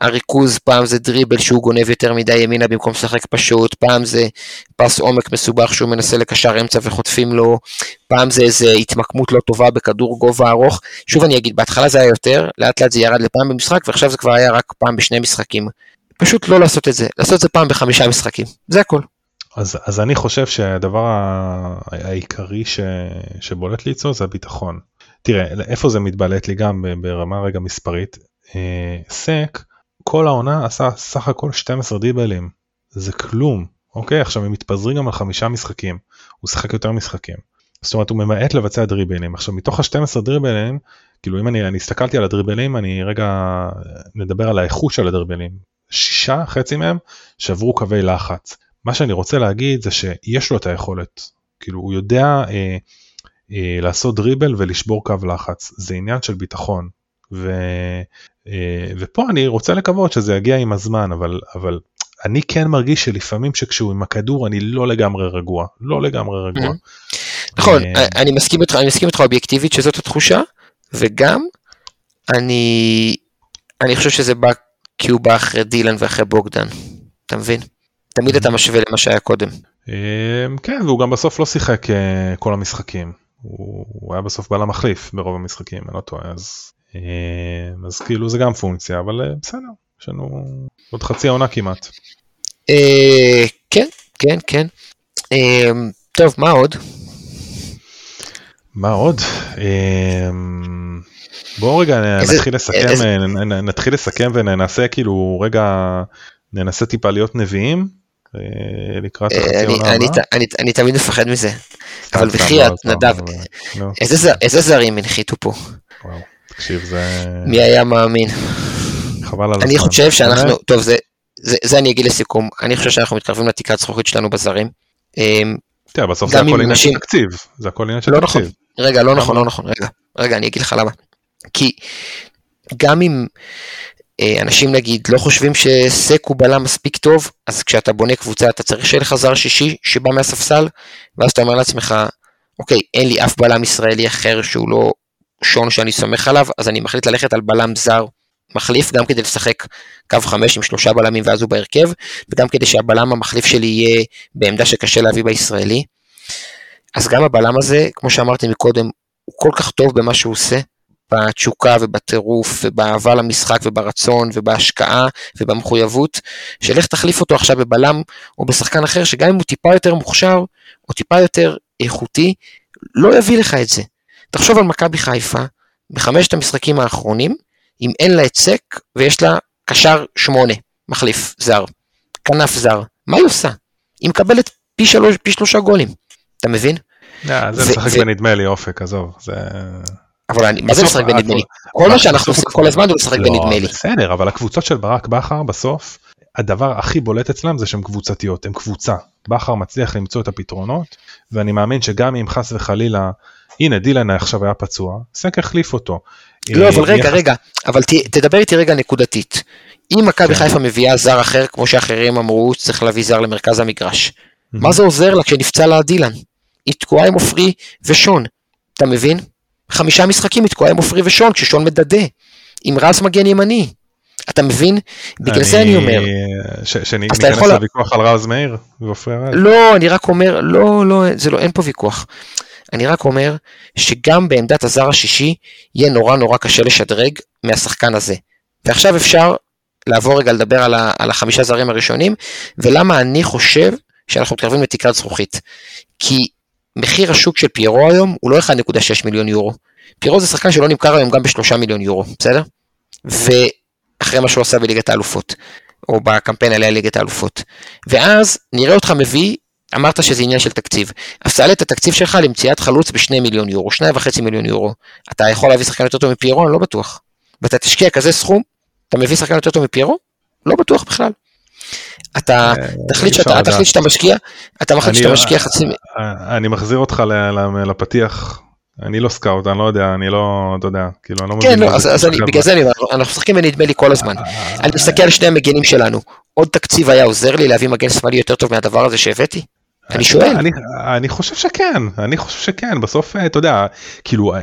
הריכוז פעם זה דריבל שהוא גונב יותר מדי ימינה במקום לשחק פשוט, פעם זה פס עומק מסובך שהוא מנסה לקשר אמצע וחוטפים לו, פעם זה איזה התמקמות לא טובה בכדור גובה ארוך. שוב אני אגיד, בהתחלה זה היה יותר, לאט לאט זה ירד לפעם במשחק, ועכשיו זה כבר היה רק פעם בשני משחקים. פשוט לא לעשות את זה, לעשות את זה פעם בחמישה משחקים, זה הכל. אז, אז אני חושב שהדבר העיקרי ש, שבולט לי אצלו זה הביטחון. תראה, איפה זה מתבלט לי גם ברמה רגע מספרית. אה, סק, כל העונה עשה סך הכל 12 דריבלים. זה כלום. אוקיי, עכשיו הם מתפזרים גם על חמישה משחקים. הוא שיחק יותר משחקים. זאת אומרת, הוא ממעט לבצע דריבלים. עכשיו, מתוך ה-12 דריבלים, כאילו אם אני, אני הסתכלתי על הדריבלים, אני רגע נדבר על האיכות של הדריבלים. שישה, חצי מהם, שעברו קווי לחץ. מה שאני רוצה להגיד זה שיש לו את היכולת, כאילו הוא יודע אה, אה, לעשות דריבל ולשבור קו לחץ, זה עניין של ביטחון. ו, אה, ופה אני רוצה לקוות שזה יגיע עם הזמן, אבל, אבל אני כן מרגיש שלפעמים שכשהוא עם הכדור אני לא לגמרי רגוע, לא לגמרי רגוע. נכון, אה, אני מסכים איתך, אני מסכים איתך אובייקטיבית שזאת התחושה, וגם אני, אני חושב שזה בא כי הוא בא אחרי דילן ואחרי בוגדן, אתה מבין? תמיד אתה משווה למה שהיה קודם. כן, והוא גם בסוף לא שיחק כל המשחקים. הוא היה בסוף בלם מחליף ברוב המשחקים, אני לא טועה, אז, אז כאילו זה גם פונקציה, אבל בסדר, יש לנו עוד חצי עונה כמעט. כן, כן, כן. טוב, מה עוד? מה עוד? בואו רגע נתחיל לסכם, נתחיל לסכם וננסה כאילו רגע, ננסה טיפה להיות נביאים אה, לקראת אה, החצי עונה הבאה. אני תמיד מפחד מזה, אבל בחייאת נדב, איזה זרים הנחיתו פה? תקשיב זה... מי היה מאמין? חבל על הזמן. אני חושב שאנחנו, טוב זה אני אגיד לסיכום, אני חושב שאנחנו מתקרבים לתקרת זכוכית שלנו בזרים. אמ, תראה בסוף זה הכל עניין של תקציב, זה הכל עניין של לא נכון, רגע לא נכון לא נכון רגע, רגע אני אגיד לך למה. כי גם אם אה, אנשים נגיד לא חושבים שסק הוא בלם מספיק טוב, אז כשאתה בונה קבוצה אתה צריך שיהיה לך זר שישי שבא מהספסל, ואז אתה אומר לעצמך, אוקיי, אין לי אף בלם ישראלי אחר שהוא לא שון שאני סומך עליו, אז אני מחליט ללכת על בלם זר מחליף, גם כדי לשחק קו חמש עם שלושה בלמים ואז הוא בהרכב, וגם כדי שהבלם המחליף שלי יהיה בעמדה שקשה להביא בישראלי. אז גם הבלם הזה, כמו שאמרתי מקודם, הוא כל כך טוב במה שהוא עושה, בתשוקה ובטירוף ובאהבה למשחק וברצון ובהשקעה ובמחויבות, שלך תחליף אותו עכשיו בבלם או בשחקן אחר, שגם אם הוא טיפה יותר מוכשר או טיפה יותר איכותי, לא יביא לך את זה. תחשוב על מכבי חיפה, בחמשת המשחקים האחרונים, אם אין לה את סק ויש לה קשר שמונה, מחליף זר, כנף זר, מה היא עושה? היא מקבלת פי, שלוש, פי שלושה גולים, אתה מבין? אה, זה משחק בנדמה לי אופק, עזוב, זה... אבל אני, מה זה משחק בנדמה לי? כל מה שאנחנו עושים כל הזמן הוא משחק בנדמה לי. בסדר, אבל הקבוצות של ברק בכר בסוף, הדבר הכי בולט אצלם זה שהן קבוצתיות, הן קבוצה. בכר מצליח למצוא את הפתרונות, ואני מאמין שגם אם חס וחלילה, הנה דילן עכשיו היה פצוע, סק החליף אותו. לא, אה, אבל רגע, רגע, אבל תדבר איתי רגע נקודתית. אם מכבי כן. חיפה מביאה זר אחר, כמו שאחרים אמרו, צריך להביא זר למרכז המגרש. מה זה עוזר לה כשנפצע לה דילן? היא תקועה עם עופרי ושון, אתה מבין? חמישה משחקים היא תקועה עם עופרי ושון, כששון מדדה. עם רז מגן ימני. אתה מבין? בגלל זה אני אומר. שניכנס לוויכוח על רז מאיר ועופרי רז? לא, אני רק אומר, לא, לא, זה לא, אין פה ויכוח. אני רק אומר שגם בעמדת הזר השישי יהיה נורא נורא קשה לשדרג מהשחקן הזה. ועכשיו אפשר לעבור רגע לדבר על, ה, על החמישה זרים הראשונים, ולמה אני חושב שאנחנו מתקרבים לתקרת זכוכית. כי מחיר השוק של פיירו היום הוא לא 1.6 מיליון יורו. פיירו זה שחקן שלא נמכר היום גם בשלושה מיליון יורו, בסדר? ואחרי מה שהוא עשה בליגת האלופות, או בקמפיין עליה ליגת האלופות. ואז נראה אותך מביא אמרת שזה עניין של תקציב. אז תעלה את התקציב שלך למציאת חלוץ בשני מיליון יורו, שניים וחצי מיליון יורו. אתה יכול להביא שחקן יותר טוב מפיירו? אני לא בטוח. ואתה תשקיע כזה סכום, אתה מביא שחקן יותר טוב מפיירו? לא בטוח בכלל. אתה אה, תחליט שאתה תחליט שאתה משקיע, אתה מחליט שאתה משקיע חצי... אה, אני מחזיר אותך לפתיח, אני לא סקאוט, אני לא יודע, אני לא, אתה יודע, כאילו, אני לא מבין. כן, לא, אז בגלל זה אני אומר, אנחנו משחקים בנדמה לי כל הזמן. אני מסתכל על שני המגנים שלנו, עוד תקציב היה עוזר לי להביא מגן שמאלי יותר טוב מהדבר הזה שהבאתי? אני שואל. אני, אני חושב שכן, אני חושב שכן, בסוף אתה יודע, כאילו,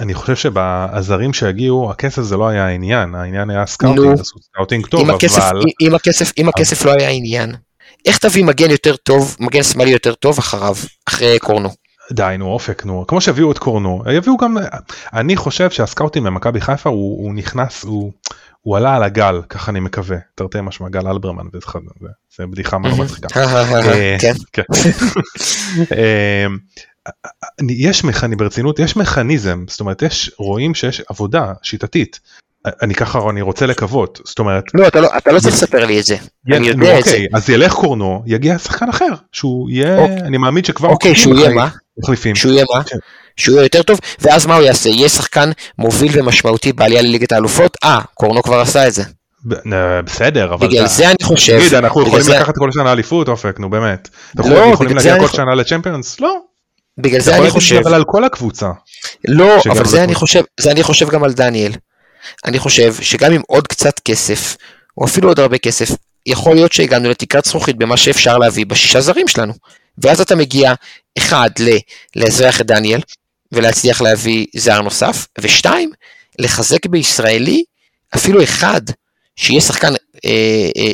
אני חושב שבזרים שהגיעו, הכסף זה לא היה העניין, העניין היה סקאוטינג, סקאוטינג טוב, אם הכסף, אבל... אם הכסף, אם הכסף לא היה העניין, איך תביא מגן יותר טוב, מגן שמאלי יותר טוב אחריו, אחרי קורנו? די נו אופק נו כמו שהביאו את קורנו יביאו גם אני חושב שהסקאוטים במכבי חיפה הוא, הוא נכנס הוא, הוא עלה על הגל ככה אני מקווה. תרתי משמע גל אלברמן זה בדיחה מאוד מצחיקה. יש מכני ברצינות יש מכניזם זאת אומרת יש רואים שיש עבודה שיטתית. אני ככה אני רוצה לקוות זאת אומרת לא אתה לא אתה לא צריך לספר לי את זה. אני יודע את זה. אוקיי, אז ילך קורנו יגיע שחקן אחר שהוא יהיה אוקיי. אני מאמין שכבר אוקיי שהוא יהיה מה מחליפים שהוא יהיה מה כן. שהוא יהיה יותר טוב ואז מה הוא יעשה יהיה שחקן מוביל ומשמעותי בעלייה לליגת האלופות אה קורנו כבר עשה את זה. בסדר אבל בגלל זה אני חושב תגיד אנחנו יכולים לקחת כל שנה אליפות אופק נו באמת. אנחנו לא, יכולים להגיע כל שנה לצ'מפיונס לא בגלל זה אני חושב... אבל על כל הקבוצה. לא, אבל זה אני חושב, זה אני חושב גם על דניאל. אני חושב שגם עם עוד קצת כסף, או אפילו עוד הרבה כסף, יכול להיות שהגענו לתקרת זכוכית במה שאפשר להביא בשישה זרים שלנו. ואז אתה מגיע, אחד, ל- לאזרח את דניאל, ולהצליח להביא זר נוסף, ושתיים, לחזק בישראלי אפילו אחד שיהיה שחקן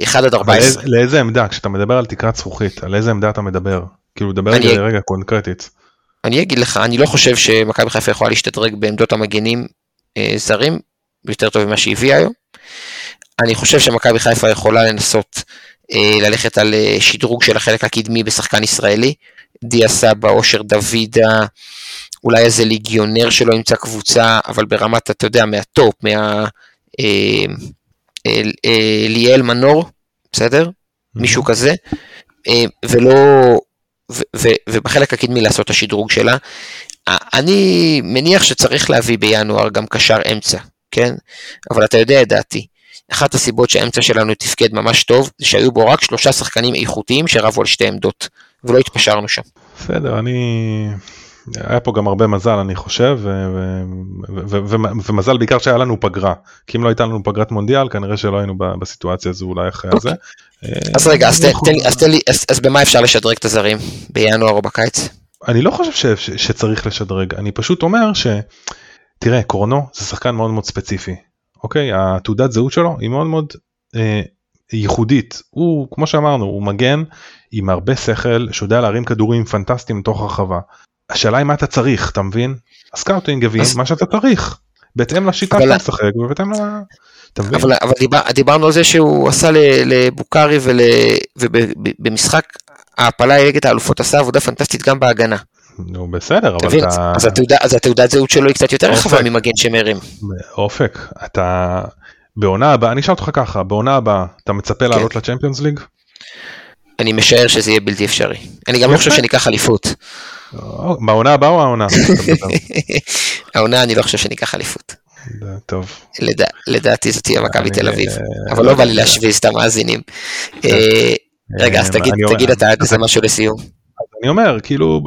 אחד עד 14. לאיזה עמדה, כשאתה מדבר על תקרת זכוכית, על איזה עמדה אתה מדבר? כאילו, דבר רגע, רגע קונקרטית. אני אגיד לך, אני לא חושב שמכבי חיפה יכולה להשתדרג בעמדות המגנים אה, זרים יותר טוב ממה שהביאה היום. אני חושב שמכבי חיפה יכולה לנסות אה, ללכת על אה, שדרוג של החלק הקדמי בשחקן ישראלי. דיה סבא, אושר דוידה, אולי איזה ליגיונר שלא ימצא קבוצה, אבל ברמת, אתה יודע, מהטופ, מה... אה, אה, אה, ליאל מנור, בסדר? מישהו כזה. אה, ולא... ובחלק הקדמי לעשות את השדרוג שלה. אני מניח שצריך להביא בינואר גם קשר אמצע, כן? אבל אתה יודע את דעתי. אחת הסיבות שהאמצע שלנו תפקד ממש טוב, זה שהיו בו רק שלושה שחקנים איכותיים שרבו על שתי עמדות, ולא התפשרנו שם. בסדר, אני... היה פה גם הרבה מזל אני חושב, ומזל בעיקר שהיה לנו פגרה, כי אם לא הייתה לנו פגרת מונדיאל כנראה שלא היינו בסיטואציה הזו אולי אחרי זה. אז רגע, אז במה אפשר לשדרג את הזרים? בינואר או בקיץ? אני לא חושב שצריך לשדרג, אני פשוט אומר ש... תראה, קורנו זה שחקן מאוד מאוד ספציפי, אוקיי? התעודת זהות שלו היא מאוד מאוד אה, ייחודית. הוא, כמו שאמרנו, הוא מגן עם הרבה שכל, שיודע להרים כדורים פנטסטיים לתוך הרחבה. השאלה היא מה אתה צריך, אתה מבין? הסקאוטינג יבין אז... מה שאתה צריך, בהתאם לשיטה שאתה משחק ובהתאם ל... אבל, אבל דיבר, דיברנו על זה שהוא עשה לבוקארי ול, ובמשחק ההעפלה נגד האלופות עשה עבודה פנטסטית גם בהגנה. נו בסדר, אבל אתה... אז, התעודה, אז התעודת זהות שלו היא קצת יותר רחבה ממגן שמרים. אופק, אתה... בעונה הבאה, אני אשאל אותך ככה, בעונה הבאה אתה מצפה כן. לעלות לצ'מפיונס ליג? אני משער שזה יהיה בלתי אפשרי. אני גם לא חושב שניקח אליפות. בעונה הבאה או העונה? העונה אני לא חושב שניקח אליפות. טוב. לדעתי זאת תהיה מכבי תל אביב, אבל לא בא לי להשוויז את המאזינים. אה, רגע, אז תגיד אתה איזה משהו לסיום. אני אומר, כאילו,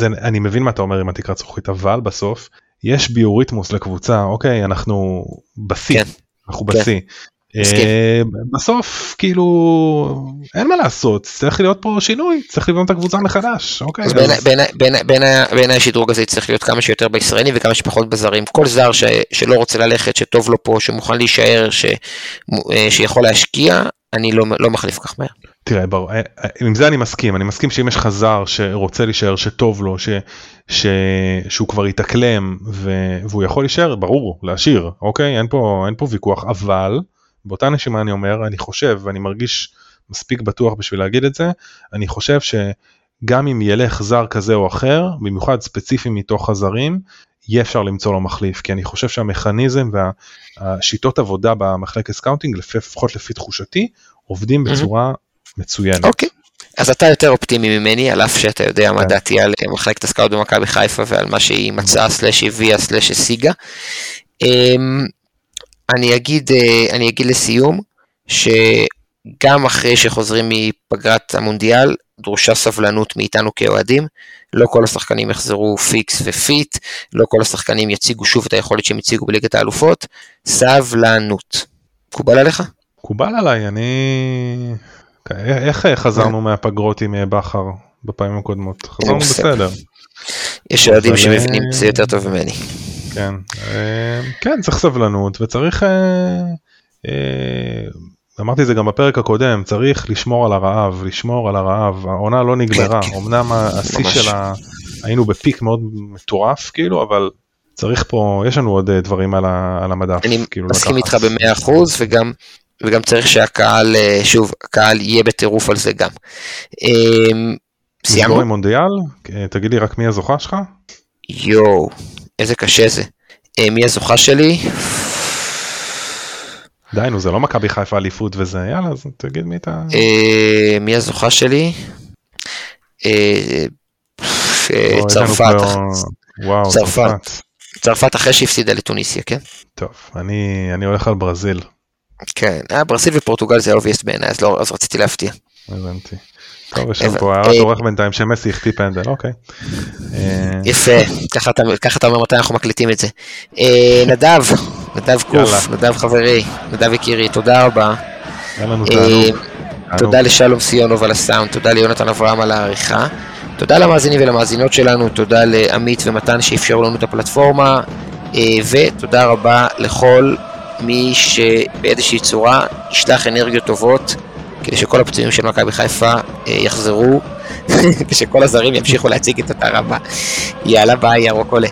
אני מבין מה אתה אומר עם התקרת זכוכית, אבל בסוף יש ביוריתמוס לקבוצה, אוקיי, אנחנו בשיא, כן. אנחנו כן. בשיא. אה, בסוף כאילו אין מה לעשות צריך להיות פה שינוי צריך לבנות את הקבוצה מחדש אוקיי. אז בעיניי השדרוג הזה צריך להיות כמה שיותר בישראלים וכמה שפחות בזרים כל זר שלא רוצה ללכת שטוב לו פה שמוכן להישאר אה, שיכול להשקיע אני לא, לא מחליף כך מהר. תראה, ברור, אה, עם זה אני מסכים, אני מסכים שאם יש לך זר שרוצה להישאר, שטוב לו, ש, ש, שהוא כבר יתאקלם והוא יכול להישאר, ברור, להשאיר, אוקיי? אין פה, אין פה ויכוח, אבל באותה נשימה אני אומר, אני חושב, ואני מרגיש מספיק בטוח בשביל להגיד את זה, אני חושב שגם אם ילך זר כזה או אחר, במיוחד ספציפי מתוך הזרים, יהיה אפשר למצוא לו מחליף, כי אני חושב שהמכניזם והשיטות עבודה במחלקת סקאוטינג, לפחות לפי תחושתי, עובדים בצורה מצוינת. אוקיי. אז אתה יותר אופטימי ממני, על אף שאתה יודע מה כן. דעתי על מחלקת הסקאוט במכבי חיפה ועל מה שהיא מצאה, slash הביאה, slash השיגה. אמ, אני אגיד, אה, אני אגיד לסיום, שגם אחרי שחוזרים מפגרת המונדיאל, דרושה סבלנות מאיתנו כאוהדים. לא כל השחקנים יחזרו פיקס ו fit, לא כל השחקנים יציגו שוב את היכולת שהם הציגו בליגת האלופות. סבלנות. מקובל עליך? מקובל עליי, אני... איך חזרנו מהפגרות עם אה, בכר בפעמים הקודמות? חזרנו בסדר. יש ילדים שמבינים את זה יותר טוב ממני. כן, אה, כן, צריך סבלנות וצריך, אה, אמרתי את זה גם בפרק הקודם, צריך לשמור על הרעב, לשמור על הרעב, העונה לא נגמרה, כן, כן. אמנם השיא שלה, היינו בפיק מאוד מטורף כאילו, אבל צריך פה, יש לנו עוד דברים על, המדף. אני כאילו מסכים איתך במאה אחוז וגם, וגם צריך שהקהל, שוב, הקהל יהיה בטירוף על זה גם. סיימנו? עם מונדיאל? תגיד לי רק מי הזוכה שלך? יואו. איזה קשה זה. אה, מי הזוכה שלי? די נו זה לא מכבי חיפה אליפות וזה יאללה אז תגיד מי אתה... אה, מי הזוכה שלי? אה, צרפת. וואו צרפת. צרפת אחרי שהפסידה לטוניסיה כן? טוב אני אני הולך על ברזיל. כן ברזיל ופורטוגל זה אובייסט בעיניי אז לא אז רציתי להפתיע. הבנתי. טוב, יש לנו פה הערת עורך בינתיים שמסי החטיא פנדל, אוקיי. אה, יפה, ככה אתה אומר מתי אנחנו מקליטים את זה. אה, נדב, נדב קוף, נדב חברי, נדב יקירי, תודה רבה. אה, תודה לשלום סיונוב על הסאונד, תודה ליונתן אברהם על העריכה. תודה למאזינים ולמאזינות שלנו, תודה לעמית ומתן שאפשרו לנו את הפלטפורמה, ותודה רבה לכל מי שבאיזושהי צורה ישלח אנרגיות טובות כדי שכל הפצועים של מכבי חיפה אה, יחזרו, ושכל הזרים ימשיכו להציג את אותה רמה. יאללה ביי, ירוק עולה.